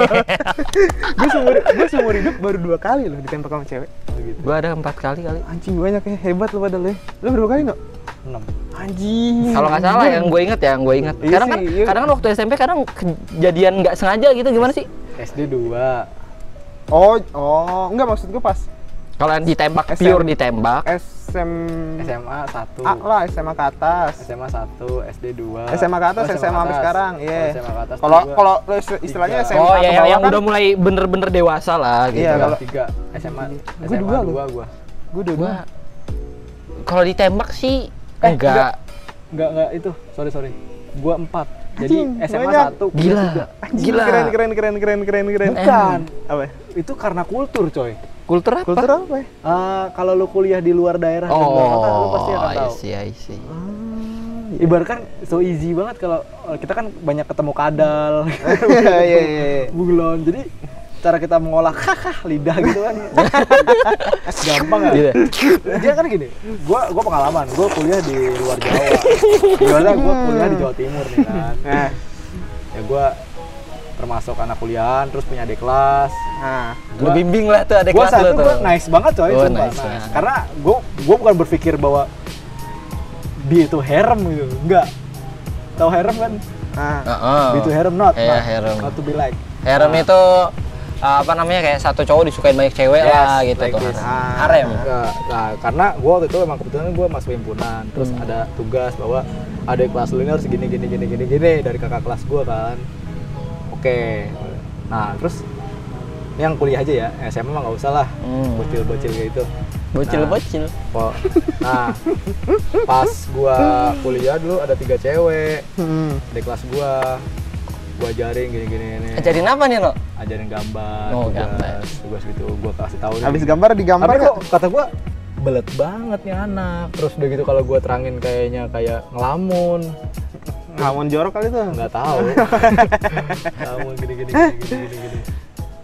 gue seumur gue seumur hidup baru dua kali loh ditembak sama cewek. gitu Gue ada empat kali kali. Anjing banyak ya, hebat lu padahal ya. Lu berapa kali no? enam Anjing. Kalau nggak salah yang gue inget ya, yang gue inget. Iya Kadang kan, sih, iya. kadang kan waktu SMP kadang kejadian nggak sengaja gitu gimana sih? SD 2 Oh, oh, enggak maksud gue pas Kalau yang ditembak SM. pure ditembak, SM SMA 1 A lah, SMA ke atas. SMA 1 SD 2 SMA ke atas, SMA sampai sekarang, iya. SMA ke atas Kalau dua. kalau istilahnya. SMA oh ke ya yang, kan, udah mulai bener-bener dewasa lah gitu. Iya, kalau- tiga SMA Gua SMA dua loh. 2 gua gue udah Gua kalau ditembak sih Eh, enggak. enggak enggak itu sorry sorry gua 4 jadi Anjing, SMA banyak. 1 Gila. Anjing, Gila. keren keren keren keren keren keren. bukan Apa? Itu karena kultur coy Kultur apa? Kultur apa ya? Eh, kalau lu kuliah di luar daerah di luar kota, lu Oh, pasti akan I tahu see, I see. ibarat kan so easy banget kalau eh, kita kan banyak ketemu kadal Iya iya iya. buglon jadi cara kita mengolah hahaha lidah gitu kan gampang kan Gitu. dia kan gini gua gua pengalaman gua kuliah di luar Jawa gimana gua kuliah di Jawa Timur nih kan Nah, ya gua termasuk anak kuliahan terus punya adik kelas nah. Lu bimbing lah tuh gua kelas saat lu itu tuh. gua nice banget coy Oh, sumpah. nice, Nah, karena gua gua bukan berpikir bahwa dia itu harem gitu enggak tahu harem kan Nah, Heeh. Be to harem not Iya, not, harem. not to be like Harem itu uh, apa namanya kayak satu cowok disukain banyak cewek Yes, lah gitu like tuh. this. Ah. Harem. Nah, nah, karena gue waktu itu emang kebetulan gue masuk himpunan, terus Hmm. ada tugas bahwa ada kelas lu ini harus gini gini gini gini gini dari kakak kelas gue kan. Oke, nah terus ini yang kuliah aja ya, SMA mah nggak usah lah, Hmm. bocil-bocil kayak gitu. Bocil-bocil. Kok- Nah, pas gua kuliah dulu ada tiga cewek hmm. di kelas gua, gua ajarin gini gini Ajarin apa nih, No? ajarin gambar, Oh, tugas, gambar. tugas gitu, gua kasih tahu. nih. Habis gambar digambar tapi nggak? kok kata gua belet banget nih anak terus udah gitu kalau gua terangin kayaknya kayak ngelamun Ngawon jorok kali tuh. nggak tahu ngelamun gini gini gini gini gini, gini.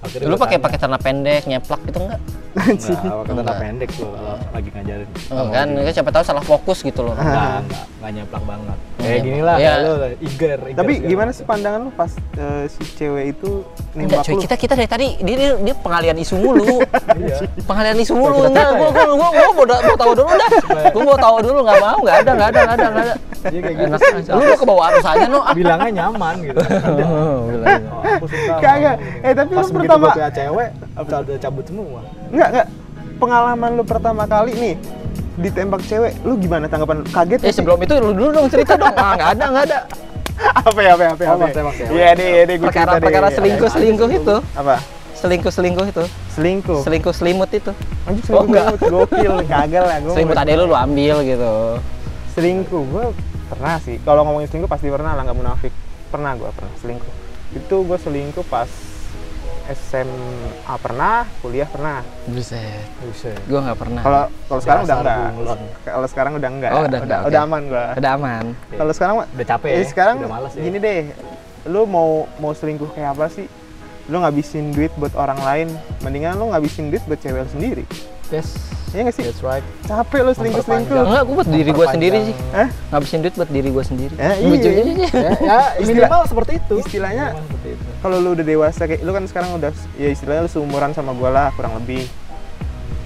Akhirnya Lu gua pakai pakai celana pendek, nyeplak gitu enggak? Enggak, pakai celana Enggak. pendek tuh kalau lagi ngajarin Oh, kan kan siapa tahu salah fokus gitu loh. enggak enggak enggak nyeplak banget kayak nyeplak. gini lah Iya. lu lah, iger, iger Tapi segala gimana sih pandangan lu pas eh, si cewek itu nembak cuy, lu? kita kita dari tadi dia dia, dia pengalian isu mulu. Iya. pengalian isu mulu enggak gua ya? gua gua gua mau, mau tahu dulu dah. Gua mau tahu dulu enggak mau, enggak ada, enggak ada, enggak ada, enggak ada. Iya, kayak gitu Enak. Lu mau ke bawah arus aja, No. Bilangnya nyaman gitu. Oh. Oh, aku suka Kagak. Eh, tapi lu pertama- cewek apa udah cabut semua Enggak, enggak. Pengalaman lu pertama kali nih ditembak cewek, lu gimana tanggapan? Kaget Eh nggak sih? sebelum itu lu dulu dong cerita dong. Ah, enggak ada, enggak ada. apa ya, apa ya, apa ya? Oh, apa ya? tembak cewek. Iya deh, iya deh, gua Perkara cerita deh. perkara selingkuh selingkuh itu. Apa? Selingkuh selingkuh itu. Selingkuh. Selingkuh selimut itu. Anjing Oh, selingkuh enggak. banget, gokil, kagak lah gua. Selimut ade lu lu ambil gitu. Selingkuh, gua pernah sih. Kalau ngomongin selingkuh pasti pernah lah, nggak munafik. Pernah gua pernah selingkuh. Itu gua selingkuh pas SMA pernah, kuliah pernah. Buset. Buset. Gua nggak pernah. Kalau kalau sekarang udah enggak. Kalau sekarang udah enggak. Oh, udah udah, enggak, udah aman gua. Udah aman. Kalau sekarang mah udah capek Eh, ya sekarang udah males ya gini deh, lu mau mau selingkuh kayak apa sih? Lu ngabisin duit buat orang lain, mendingan lu ngabisin duit buat cewek sendiri. Yes. Iya nggak sih? That's right. Capek lo selingkuh selingkuh. Memperpanjang. Enggak, gue buat diri gue sendiri sih. Hah? Ngabisin duit buat diri gue sendiri. Eh, iya. Ujungnya sih. ya, ya minimal seperti itu. Istilahnya kalau lu udah dewasa kayak lu kan sekarang udah ya istilahnya lu seumuran sama gua lah kurang lebih.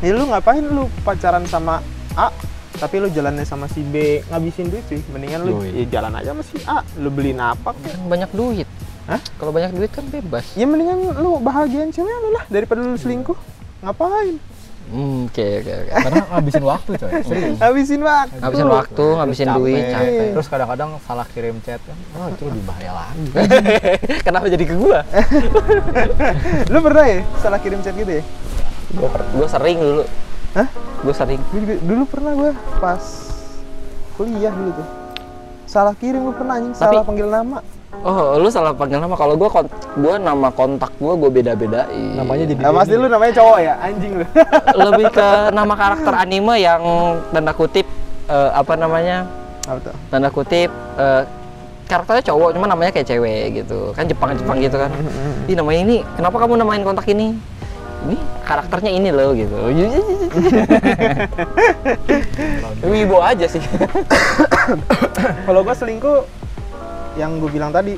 Ya lu ngapain lu pacaran sama A tapi lu jalannya sama si B ngabisin duit sih mendingan lu ya jalan aja sama si A lu beliin apa kek banyak duit. Hah? Kalau banyak duit kan bebas. ya mendingan lu bahagiain cewek lu lah daripada lu selingkuh ngapain oke oke oke. Karena ngabisin waktu coy. Serius. habisin waktu Ngabisin waktu, ngabisin Capek. duit, capek. Terus kadang-kadang salah kirim chat kan. Oh, itu lebih bahaya lagi. Kenapa jadi ke gua? lu pernah ya salah kirim chat gitu ya Gua, per- gua sering dulu. Hah? Gua sering. Juga- dulu pernah gua pas kuliah dulu tuh salah kirim gua pernah anjing salah panggil nama Oh, lu salah panggil nama. Kalau gua kon- gua nama kontak gua gua beda-bedain. Namanya jadi Nah, pasti lu namanya cowok ya anjing lu lebih ke nama karakter anime yang tanda kutip eh, apa namanya? apa tuh Tanda kutip eh, karakternya cowok cuma namanya kayak cewek gitu. Kan Jepang-Jepang gitu kan. Ih, namanya ini kenapa kamu namain kontak ini? Ini karakternya ini loh gitu. Wibo aja sih. kalau gua selingkuh yang gue bilang tadi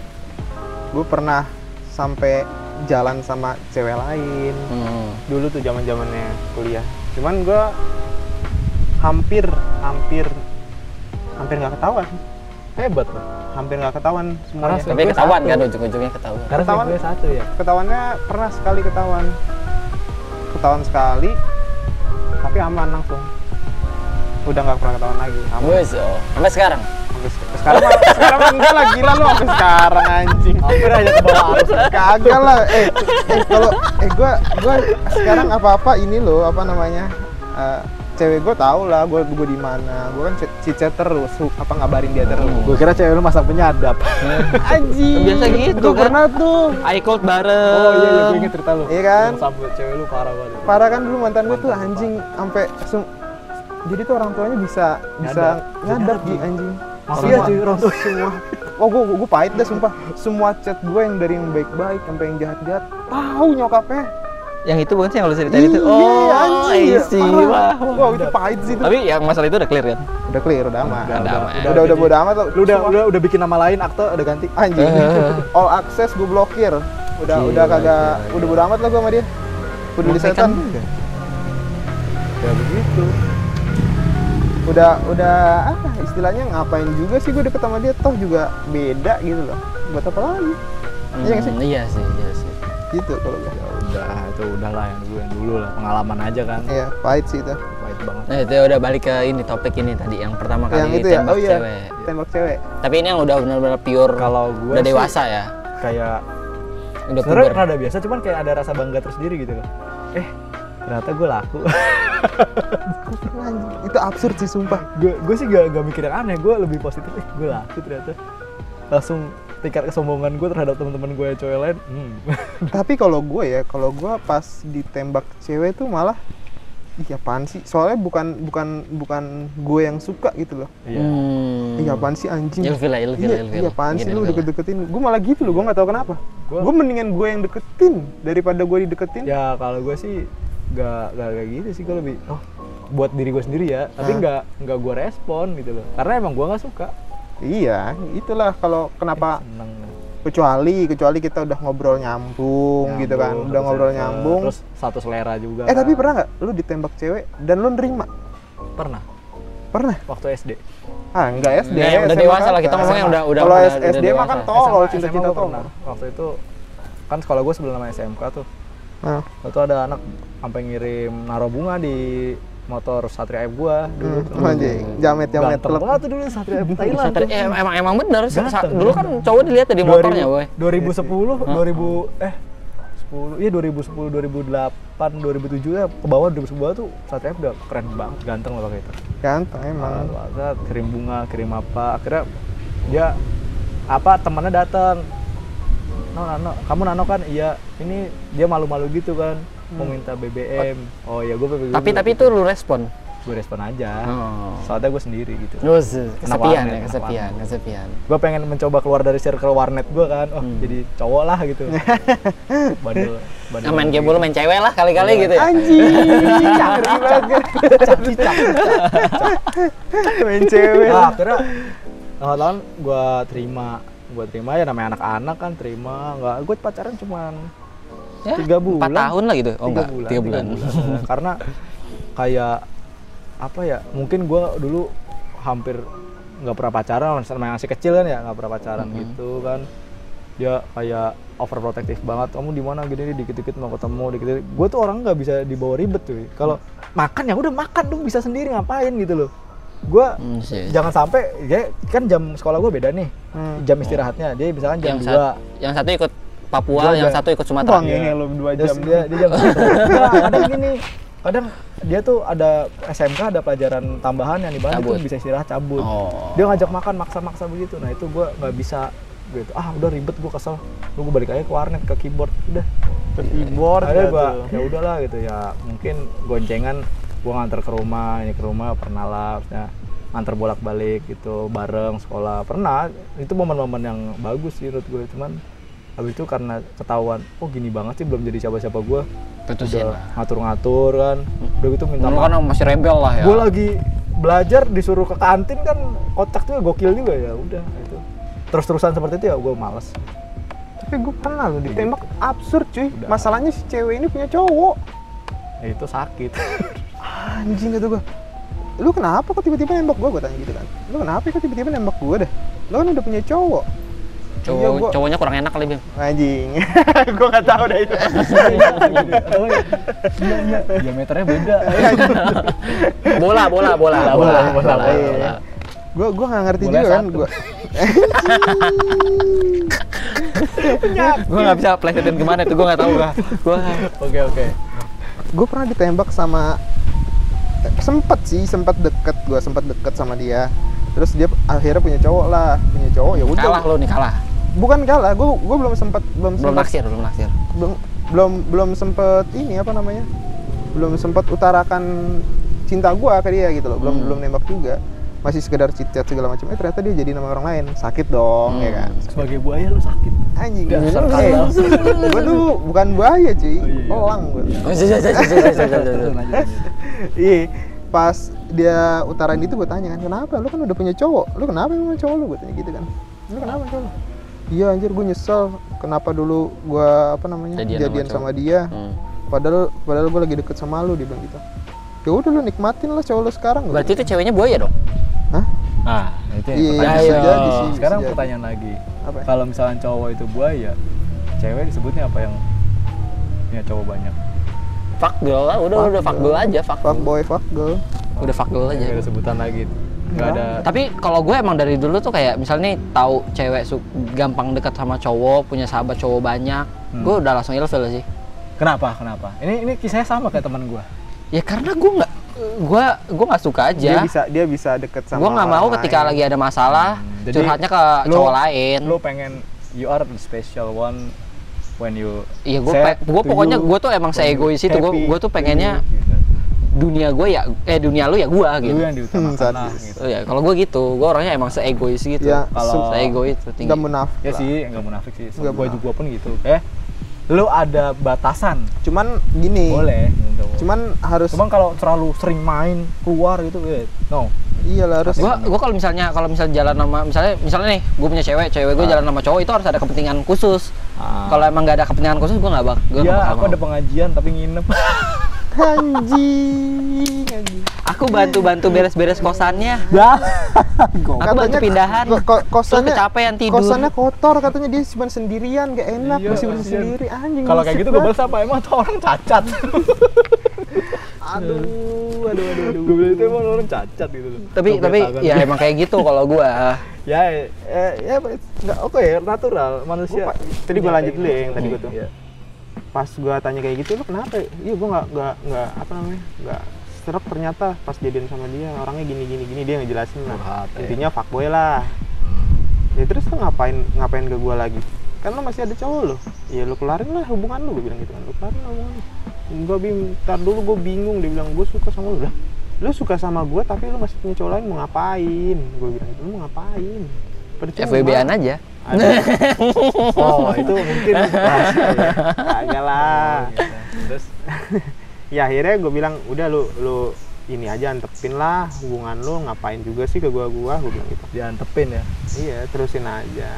gue pernah sampai jalan sama cewek lain Hmm. dulu tuh zaman zamannya kuliah cuman gue hampir hampir hampir nggak ketahuan hebat loh. hampir nggak ketahuan semuanya Karena Tapi Gue ketahuan satu. kan ujung-ujungnya ketahuan. Karena Ketahuan. gue satu ya. ketahuannya pernah sekali ketahuan ketahuan sekali tapi aman langsung udah nggak pernah ketahuan lagi aman Wes, oh. sampai sekarang. Sekarang mah sekarang mah enggak lah gila lu sampai sekarang anjing Hampir aja ke bawah arus. kagak lah eh eh kalau eh gua gua sekarang apa apa ini loh apa namanya eh, cewek gua tahu lah gua gua di mana gua kan chat terus apa ngabarin dia terus Gue kira cewek lu masang penyadap. anjing Biasa gitu gua kan. pernah tuh iCloud bareng. Oh iya, iya gue inget cerita lu. Iya kan? Sampai cewek lu parah banget. parah kan dulu mantan gua tuh anjing sampai jadi tuh orang tuanya bisa bisa Nyadap. nyadap Nyadap, di Ji. anjing Masih Semua- aja orang tua. semua oh gua, gua, gua pahit dah sumpah semua chat gue yang dari yang baik-baik sampai yang jahat-jahat tahu nyokapnya Yang itu bukan sih yang lu ceritain itu? Iya, Oh, anjing, I ya, see. parah. Wah, wah. Itu pahit sih itu. Tapi yang masalah itu udah clear kan? Udah clear, udah aman. Udah Udah, aman. udah, udah, jadi- bodo amat tuh. Lu udah udah udah bikin nama lain akte udah ganti. anjing. Eh. All access gue blokir. Udah Gila, udah kagak udah bodo amat lah gue sama dia. Udah di setan. Ya begitu. Udah udah apa istilahnya ngapain juga sih gue deket sama dia toh juga beda gitu loh. Buat apa lagi? Iya nggak sih? Hmm, Iya sih, iya sih. Gitu kalau gue. Ya udah, itu udahlah yang dulu yang dulu lah, pengalaman aja kan. Iya, pahit sih itu. Pahit banget. Nah itu udah balik ke ini topik ini tadi yang pertama kali Yang itu ya. tembak Oh iya. cewek. Tembak cewek. Tapi ini yang udah benar-benar pure, Kalau gue udah sih dewasa ya, kayak udah sebenarnya rada biasa cuman kayak ada rasa bangga tersendiri gitu loh. Eh, ternyata gue laku. Itu absurd sih sumpah. gue gue sih gak, gak mikir yang aneh, gue lebih positif. Eh, gue laku ternyata. Langsung tingkat kesombongan gue terhadap teman-teman gue yang cewek lain. Hmm. Tapi kalau gue ya, kalau gue pas ditembak cewek tuh malah Ih apaan sih? Soalnya bukan bukan bukan gue yang suka gitu loh. Iya. Hmm. Ih apaan sih anjing? Ilfil lah, ilfil, iya, ilfil. iya apaan sih Gini, lu ilfil. deket-deketin? Gue malah gitu loh, gue nggak tahu kenapa. Gue mendingan gue yang deketin daripada gue dideketin. Ya kalau gue sih gak, gak kayak gitu sih gue lebih oh buat diri gue sendiri ya tapi Hah? nggak nggak gue respon gitu loh karena emang gue nggak suka Iya, itulah kalau kenapa seneng kecuali kecuali kita udah ngobrol nyambung, gitu kan, Nyambung, udah ngobrol circle, nyambung. terus satu selera juga eh tapi kan. pernah nggak lu ditembak cewek dan lu nerima? pernah Pernah? waktu SD Ah enggak SD. Nggak, yang udah SMA dewasa lah, kita ngomongnya udah- udah- Kalau udah- S- udah SD mah kan tolol, cinta-cinta tolol. waktu itu kan sekolah gue sebelum nama SMK tuh Nah, waktu itu ada anak sampai ngirim naruh bunga di motor Satria F gua. Dulu hmm, anjing, jamet-jamet ganteng telep. banget tuh dulu Satria F Thailand Satria- tuh. eh, emang emang bener Ganteng. dulu kan cowok dilihat di motornya boy 2010 2000 eh 10 iya 2010 2008 2007 ya ke bawah 2010 bawah tuh Satria F udah keren banget ganteng loh pakai itu. Ganteng emang. Nah, banget kirim bunga kirim apa akhirnya dia apa temannya datang no nano kamu nano kan? Iya. Ini dia malu-malu gitu kan mau minta BBM oh iya gue BBM tapi tapi itu lu respon gue respon aja Oh. soalnya gue sendiri gitu Terus kesepian warnet, ya, kesepian, warnet. kesepian. gue pengen mencoba keluar dari circle warnet gue kan oh Hmm. jadi cowok lah gitu badul badul Nah, main game dulu main cewek lah kali-kali gitu ya. Anjing, banget. Main cewek. nah akhirnya lama-lama gue terima gue terima ya namanya anak-anak kan terima nggak gue pacaran cuman Ya, Tiga bulan. Empat tahun lah gitu. Oh tiga enggak, bulan, tiga bulan. bulan. karena kayak apa ya mungkin gue dulu hampir nggak pernah pacaran sama yang masih kecil kan ya nggak pernah pacaran Mhm. gitu kan dia kayak overprotective banget kamu di mana gini dikit-dikit mau ketemu dikit-dikit gue tuh orang nggak bisa dibawa ribet tuh kalau makan ya udah makan dong bisa sendiri ngapain gitu loh gue Hmm, sih. jangan sampai ya kan jam sekolah gue beda nih Hmm. jam istirahatnya dia misalkan jam yang, dua yang satu ikut Papua, yang satu ikut Sumatera. Bang, yang lu dua Terus jam. dia, dia jam Nah, kadang gini kadang dia tuh ada SMK ada pelajaran tambahan yang di Cabut. itu bisa istirahat cabut Oh. dia ngajak makan maksa-maksa begitu nah itu gua nggak bisa gitu ah udah ribet gua kesel lu gua balik aja ke warnet ke keyboard udah Ke keyboard ada dah gua tuh. ya udahlah gitu ya mungkin goncengan gua nganter ke rumah ini ke rumah pernah lah maksudnya nganter bolak-balik gitu bareng sekolah pernah itu momen-momen yang bagus sih menurut gue cuman habis itu karena ketahuan oh gini banget sih belum jadi siapa-siapa gue Putusin udah ngatur-ngatur kan udah gitu minta maaf kan masih rebel lah ya. gue lagi belajar disuruh ke kantin kan kocak juga gokil juga ya udah itu terus-terusan seperti itu ya gue males Tapi gue pernah lo ditembak absurd cuy. Udah. Masalahnya si cewek ini punya cowok. ya itu sakit Anjing kata gue. Lu kenapa kok tiba-tiba nembak gue? Gue tanya gitu kan. Lu kenapa kok tiba-tiba nembak gue dah? Lu kan udah punya cowok. Cowok, Iya, gua- cowoknya kurang enak kali Bim. Anjing. gue gak tahu dah itu. oh iya iya iya diameternya beda Bola, bola, bola, bola, Bola, bola, bola, bola. iya. Gue gue gak ngerti Boleh juga kan gue. Gue nggak bisa plesetin ke mana itu gue nggak tahu gue. Gue oke oke gue pernah ditembak sama sempet sih sempet deket gue sempet deket sama dia terus dia akhirnya punya cowok lah punya cowok ya udah kalah lo nih kalah bukan kalah gue gue belum sempet belum belum sempet, naksir belum naksir. Belum belum belum sempet ini apa namanya? Belum sempet utarakan cinta gue ke dia gitu loh. Belum hmm. belum nembak juga. Masih sekedar cicat segala macam. Eh ternyata dia jadi nama orang lain. Sakit dong ya hmm. ya kan? Sakit. sebagai buaya lu sakit. Anjing dasar kan gue tuh bukan buaya cuy. Oh, iya, iya. Pelang gue iya. Pas dia utarain itu gue tanya kan kenapa? Lu kan udah punya cowok. Lu kenapa emang cowok lu? Gue tanya gitu kan. Lu kenapa cowok Iya anjir gue nyesel, kenapa dulu gue apa namanya Jadian jadian, sama sama, dia. Hmm. Padahal padahal gue lagi deket sama lu, dia bilang gitu. Ya udah lu nikmatin lah cowok lu sekarang. Berarti itu bilang. ceweknya buaya dong? Hah? nah itu yang Iya, jadi sih. sekarang jadi. pertanyaan lagi Apa? kalau misalnya cowok itu buaya cewek disebutnya apa yang punya cowok banyak Fuck girl lah, udah Fuck udah fuck girl. girl aja, fuck. Fuck boy, fuck girl. Udah fuck girl aja. ada sebutan lagi nggak Nggak. ada Tapi kalau gue emang dari dulu tuh kayak misalnya nih tahu cewek su- gampang dekat sama cowok, punya sahabat cowok banyak, Hmm. gue udah langsung ilfil sih. kenapa kenapa ini ini kisahnya sama kayak teman gua Ya karena gue nggak, gue gue nggak suka Dia aja. bisa dia bisa deket sama Gue nggak mau orang ketika lain. lagi ada masalah Hmm, jadi curhatnya ke lu- cowok lain. lu pengen you are the special one when you Iya gue gue pokoknya you, gue tuh emang seegois itu gue gue tuh pengennya you, gitu. Dunia gue ya eh dunia lu ya gue lu gitu. yang diutamakan Hmm, lah gitu Oh ya kalau gue gitu, gue orangnya emang seegois gitu. Ya, Kalau- seegois itu tinggi. Nggak munafik ya lah. sih nggak munafik sih gua munafik. juga pun gitu eh lu ada batasan Cuman gini. boleh gitu. Cuman harus cuman kalau terlalu sering main keluar gitu eh no iyalah harus Gue gue kalau misalnya kalau misalnya jalan sama misalnya misalnya nih gue punya cewek, cewek gue Ah. jalan sama cowok itu harus ada kepentingan khusus. Ah. Kalau emang nggak ada kepentingan khusus gue nggak bak. Gue ya aku ada pengajian tapi nginep anjing anjing. Aku bantu bantu beres-beres kosannya. ya Aku bantu pindahan. ko- ko- kosannya Terus kecapean tidur. kosannya kotor katanya dia cuma sendirian gak enak Iya, masih bersih kasihan. sendiri anjing kalau kayak gitu gue balas apa emang tuh orang cacat aduh aduh aduh aduh gue bilang itu emang orang cacat gitu loh Tapi Coba tapi tangan. ya emang kayak gitu kalau gue. ya eh, ya nggak oke ya natural manusia Gua tadi gua lanjut dulu ya yang tadi gua tuh. Pas gua tanya kayak gitu lu kenapa? Iya gua nggak nggak nggak apa namanya nggak serak ternyata pas jadian sama dia. Orangnya gini gini gini dia ngejelasin lah. Ya. intinya fuckboy lah. Ya terus lu ngapain ngapain ke gua lagi? Kan lu masih ada cowok lo ya lu kelarin lah hubungan lu gue bilang gitu kan. Lu kelarin lah hubungan enggak bim ntar dulu gue bingung dia bilang gue suka sama lu. Lah lu suka sama gue tapi lu masih punya cowok lain mau ngapain? Gue bilang gitu lu mau ngapain? Percuma. FWB-an aja. Oh itu mungkin rahasia ya Kagak lah Gitu. terus ya akhirnya gue bilang udah lu lu ini aja antepin lah hubungan lu ngapain juga sih ke gua gua gue bilang gitu diantepin ya iya terusin aja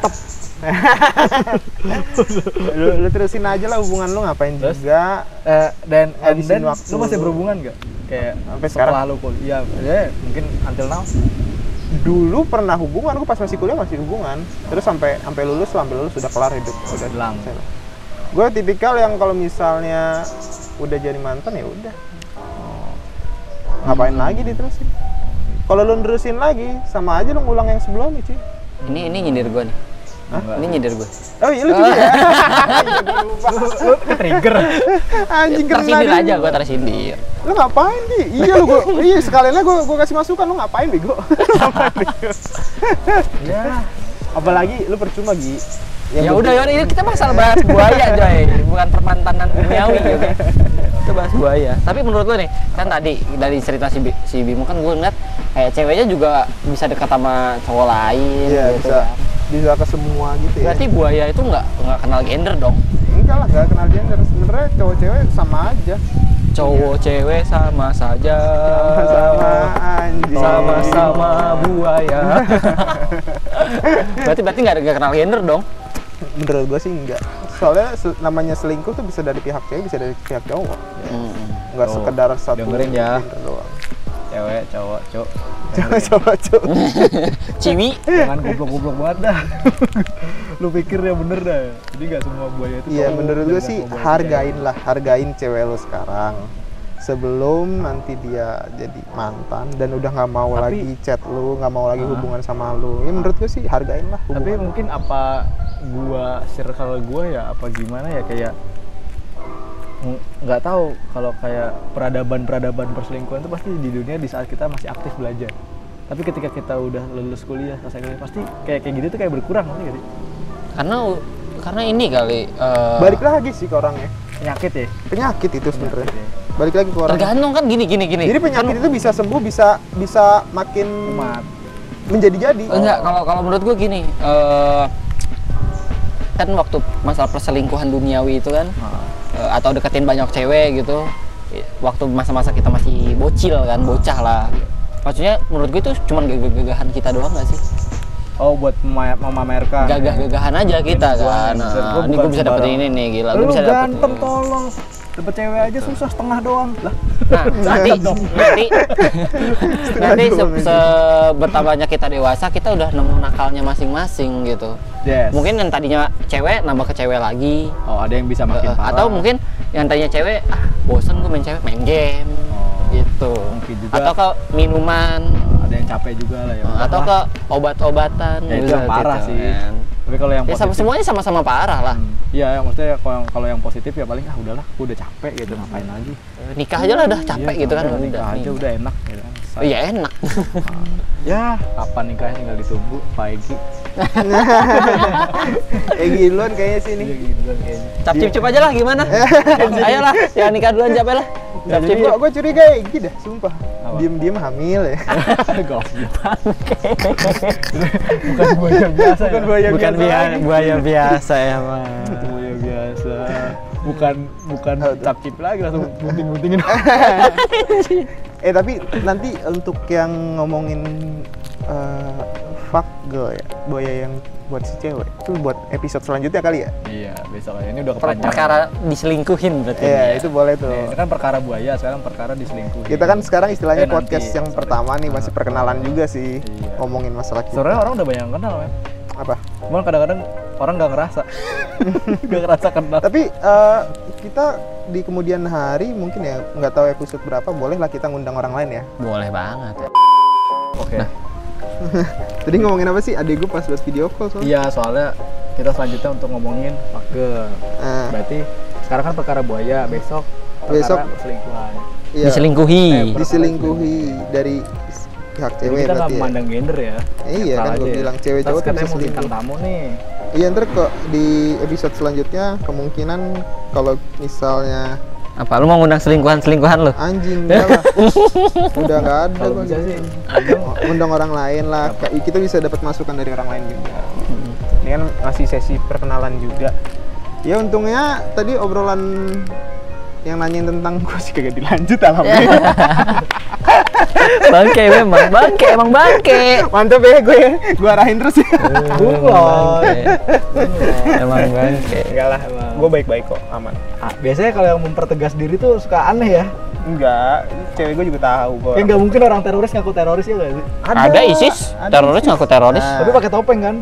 lu, lu terusin aja lah hubungan lu ngapain Terus? juga Eh, dan and Habisin then waktu lu masih berhubungan gak? Kayak Sampai sekarang? lu kuliah, ya mungkin until now. Dulu pernah hubungan gue pas masih kuliah masih hubungan. Terus sampai sampai lulus sampai lulus sudah kelar hidup. Udah Hilang. gue tipikal yang kalau misalnya udah jadi mantan ya udah. Ngapain lagi diterusin? Kalau lu nerusin lagi sama aja lu ngulang yang sebelumnya cuy. Ini ini nyindir gue nih. Enggak. Ini nyindir gue. oh iya lu juga ya lu, trigger. anjing kena Tersindir aja gue tersindir. lu ngapain di iya lu gua iya sekalian aja gua, gua kasih masukan lu ngapain bego Ngapain, bego? ya. apalagi lu percuma Gi ya gua- udah ya udah, ini kita masalah bahas buaya coy, bukan permantanan duniawi gitu. Kita bahas buaya. Tapi menurut lo nih, kan tadi dari cerita si, Bi- si Bimo kan gue ngeliat kayak ceweknya juga bisa dekat sama cowok lain iya gitu bisa kan. Bisa ke semua gitu ya Berarti buaya itu nggak nggak kenal gender dong. enggak lah enggak kenal gender sebenarnya cowok-cewek sama aja Cowok cewek sama saja. sama anjing Sama-sama buaya. berarti berarti nggak ada nggak kenal gender dong. menurut gua sih enggak soalnya se- namanya selingkuh tuh bisa dari pihak cewek bisa dari pihak cowok Hmm. enggak Tuh, sekedar satu dengerin ya. doang Cewek, cowok, cowok. coba coba coba Ciwi. Jangan goblok-goblok banget dah. lu pikir ya bener dah. Jadi nggak semua buaya itu Iya cowok, menurut gue sih hargain lah, hargain cewek lo sekarang sebelum nanti dia jadi mantan dan udah nggak mau Tapi- lagi chat lu, nggak mau lagi Ah. hubungan sama lu. Ya menurut gue sih hargain lah. Tapi mungkin apa gua circle gua ya apa gimana ya kayak nggak tahu kalau kayak peradaban-peradaban perselingkuhan itu pasti di dunia di saat kita masih aktif belajar. Tapi ketika kita udah lulus kuliah, selesai kuliah, pasti kayak kayak gitu tuh kayak berkurang nggak sih? Karena karena ini kali. eh, balik lagi sih ke orangnya. Penyakit ya. Penyakit itu sebenarnya. Ya. Balik lagi ke orang. tergantung kan gini gini gini. Jadi penyakit itu bisa sembuh, bisa bisa makin Kumat. menjadi-jadi. Enggak, kalau kalau menurut gue gini, eh kan waktu masalah perselingkuhan duniawi itu kan eh, atau deketin banyak cewek gitu, waktu masa-masa kita masih bocil kan, bocah lah. Maksudnya menurut gue itu cuma gagah-gagahan kita doang gak sih? Oh buat mema- memamerkan. Gagah-gagahan aja kita Ini gua kan. nih, Nah, gua ini gue bisa dapetin ini nih, gila. Lu bisa dapetin. ganteng tolong. Dapet cewek aja susah setengah doang. Lah. Nah, nanti nanti nanti se, se- bertambahnya kita dewasa, kita udah nemu nakalnya masing-masing gitu. Yes. Mungkin yang tadinya cewek nambah ke cewek lagi. Oh, ada yang bisa makin Eh, parah. atau mungkin yang tadinya cewek ah bosan gue main cewek main game Oh, gitu. mungkin juga. Atau ke minuman ada yang capek juga lah ya. atau ke obat-obatan. Ya, itu gitu, yang parah gitu, sih. kan. Tapi kalau yang Ya sama positif semuanya sama-sama parah lah. Hmm, Iya, ya, maksudnya kalau yang kalau yang positif ya paling ah udahlah, aku udah capek gitu ngapain lagi. Eh, Nikah aja lah udah capek Iya, gitu kan udah, udah. nikah aja udah enak gitu kan. Oh, iya enak. Ya, kapan nikahnya tinggal ditunggu, Pak Egi. Eh giluan kayaknya sih Iya ini. gitu kan kayaknya. Cap cip cip aja lah gimana? Ayolah, jangan nikah duluan capek lah. Ya, Cap cip Gue curiga ya Egi dah, sumpah. Diem-diem hamil ya. Goblok. Bukan buaya biasa Bukan ya. buaya Bukan biasa bia- lagi. buaya biasa ya mah. buaya biasa. Bukan bukan cap cip lagi langsung bunting-buntingin. Eh tapi nanti untuk yang ngomongin eh, fuck girl ya, buaya yang buat si cewek itu buat episode selanjutnya kali ya? iya, besok aja ini udah Per- kepanjangan. perkara diselingkuhin berarti. Iya, ya. itu boleh tuh. Ini kan perkara buaya, sekarang perkara diselingkuhi. Kita kan sekarang istilahnya Eh, nanti. podcast yang pertama nih masih perkenalan juga sih Iya. ngomongin masalah kita. Sebenarnya orang udah banyak yang kenal, men. Apa? Cuman kadang-kadang orang nggak ngerasa. Nggak ngerasa kenal. Tapi eh, kita di kemudian hari mungkin ya nggak tahu episode berapa bolehlah kita ngundang orang lain ya. Boleh banget. Oke. Tadi ngomongin apa sih? Adik gue pas buat video call soalnya. Iya, soalnya kita selanjutnya untuk ngomongin pake. Nah, Berarti sekarang kan perkara buaya, besok perkara Besok- perselingkuhan. iya. Diselingkuhi. Eh, diselingkuhi dari pihak cewek kita nggak ya. memandang gender ya. Eh, iya, kan gua aja ya. bilang cewek cowok bisa mau bintang tamu nih. Iya ntar kok di episode selanjutnya kemungkinan kalau misalnya Apa lu mau ngundang selingkuhan-selingkuhan lu? Anjing, enggak lah. Udah nggak ada Kalau gua bisa gitu. sih, undang Undang orang lain lah. Kayak kita bisa dapat masukan dari orang lain juga. Ini kan masih sesi perkenalan juga. Ya untungnya tadi obrolan yang nanyain tentang gue sih kagak dilanjut alhamdulillah. bangke memang, bangke emang bangke. Mantap ya gue ya. Gue arahin terus ya. Bunglon. Emang bangke. Enggak lah, gue baik-baik kok, aman. Ah, biasanya kalau yang mempertegas diri tuh suka aneh ya. Enggak, cewek gue juga tahu kok. Ya nggak mungkin orang teroris ngaku teroris ya nggak sih? Ada ISIS, ada teroris ngaku teroris. Nah. Tapi pakai topeng kan?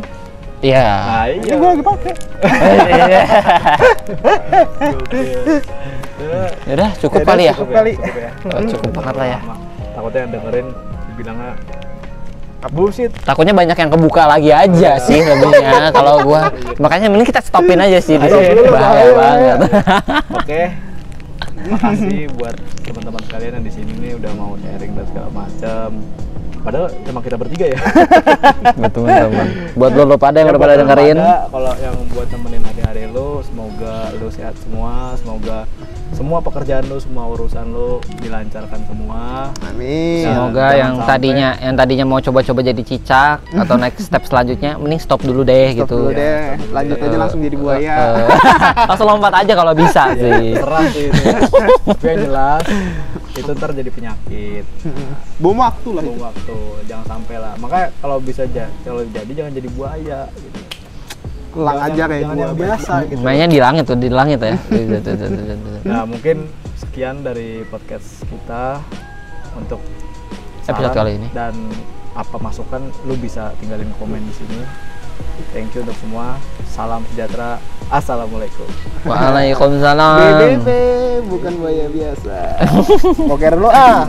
Iya. Nah, Ini gue lagi pakai. Ya udah cukup Yaudah, kali ya. cukup kali. Cukup ya. Oh, cukup banget lah ya. Takutnya yang dengerin dibilangnya bullshit. Takutnya banyak yang kebuka lagi aja sih lebihnya kalau gua. Makanya mending kita stopin aja sih di sini. ayo, Bahaya ayo, banget. Oke. Makasih buat teman-teman sekalian yang di sini nih udah mau sharing dan segala macam. Padahal emang kita bertiga ya. Buat teman-teman. Buat lo, lo pada yang udah buat pada dengerin. Kalau yang buat temenin hari-hari lu, semoga lu sehat semua, semoga semua pekerjaan lu, semua urusan lu dilancarkan semua. Amin. Semoga Jangan yang sampai- tadinya yang tadinya mau coba-coba jadi cicak atau next step selanjutnya mending stop dulu deh Stop gitu. dulu deh. Lanjut aja Eh, langsung jadi buaya. eh, langsung lompat aja kalau bisa sih. Terang sih itu. Tapi yang jelas itu ntar jadi penyakit. Bom waktu lah itu. Buang waktu, jangan sampai lah. Makanya kalau bisa ja- kalau jadi jangan jadi buaya gitu. Lang aja kayak gua. yang biasa gitu. Mainnya di langit tuh, di langit ya. Tuh, tuh, tuh. Nah, mungkin sekian dari podcast kita untuk Episode kali ini. dan apa masukan lu bisa tinggalin komen di sini. Thank you untuk semua. Salam sejahtera. Assalamualaikum. Waalaikumsalam. BBB bukan buaya biasa. Poker lu ah.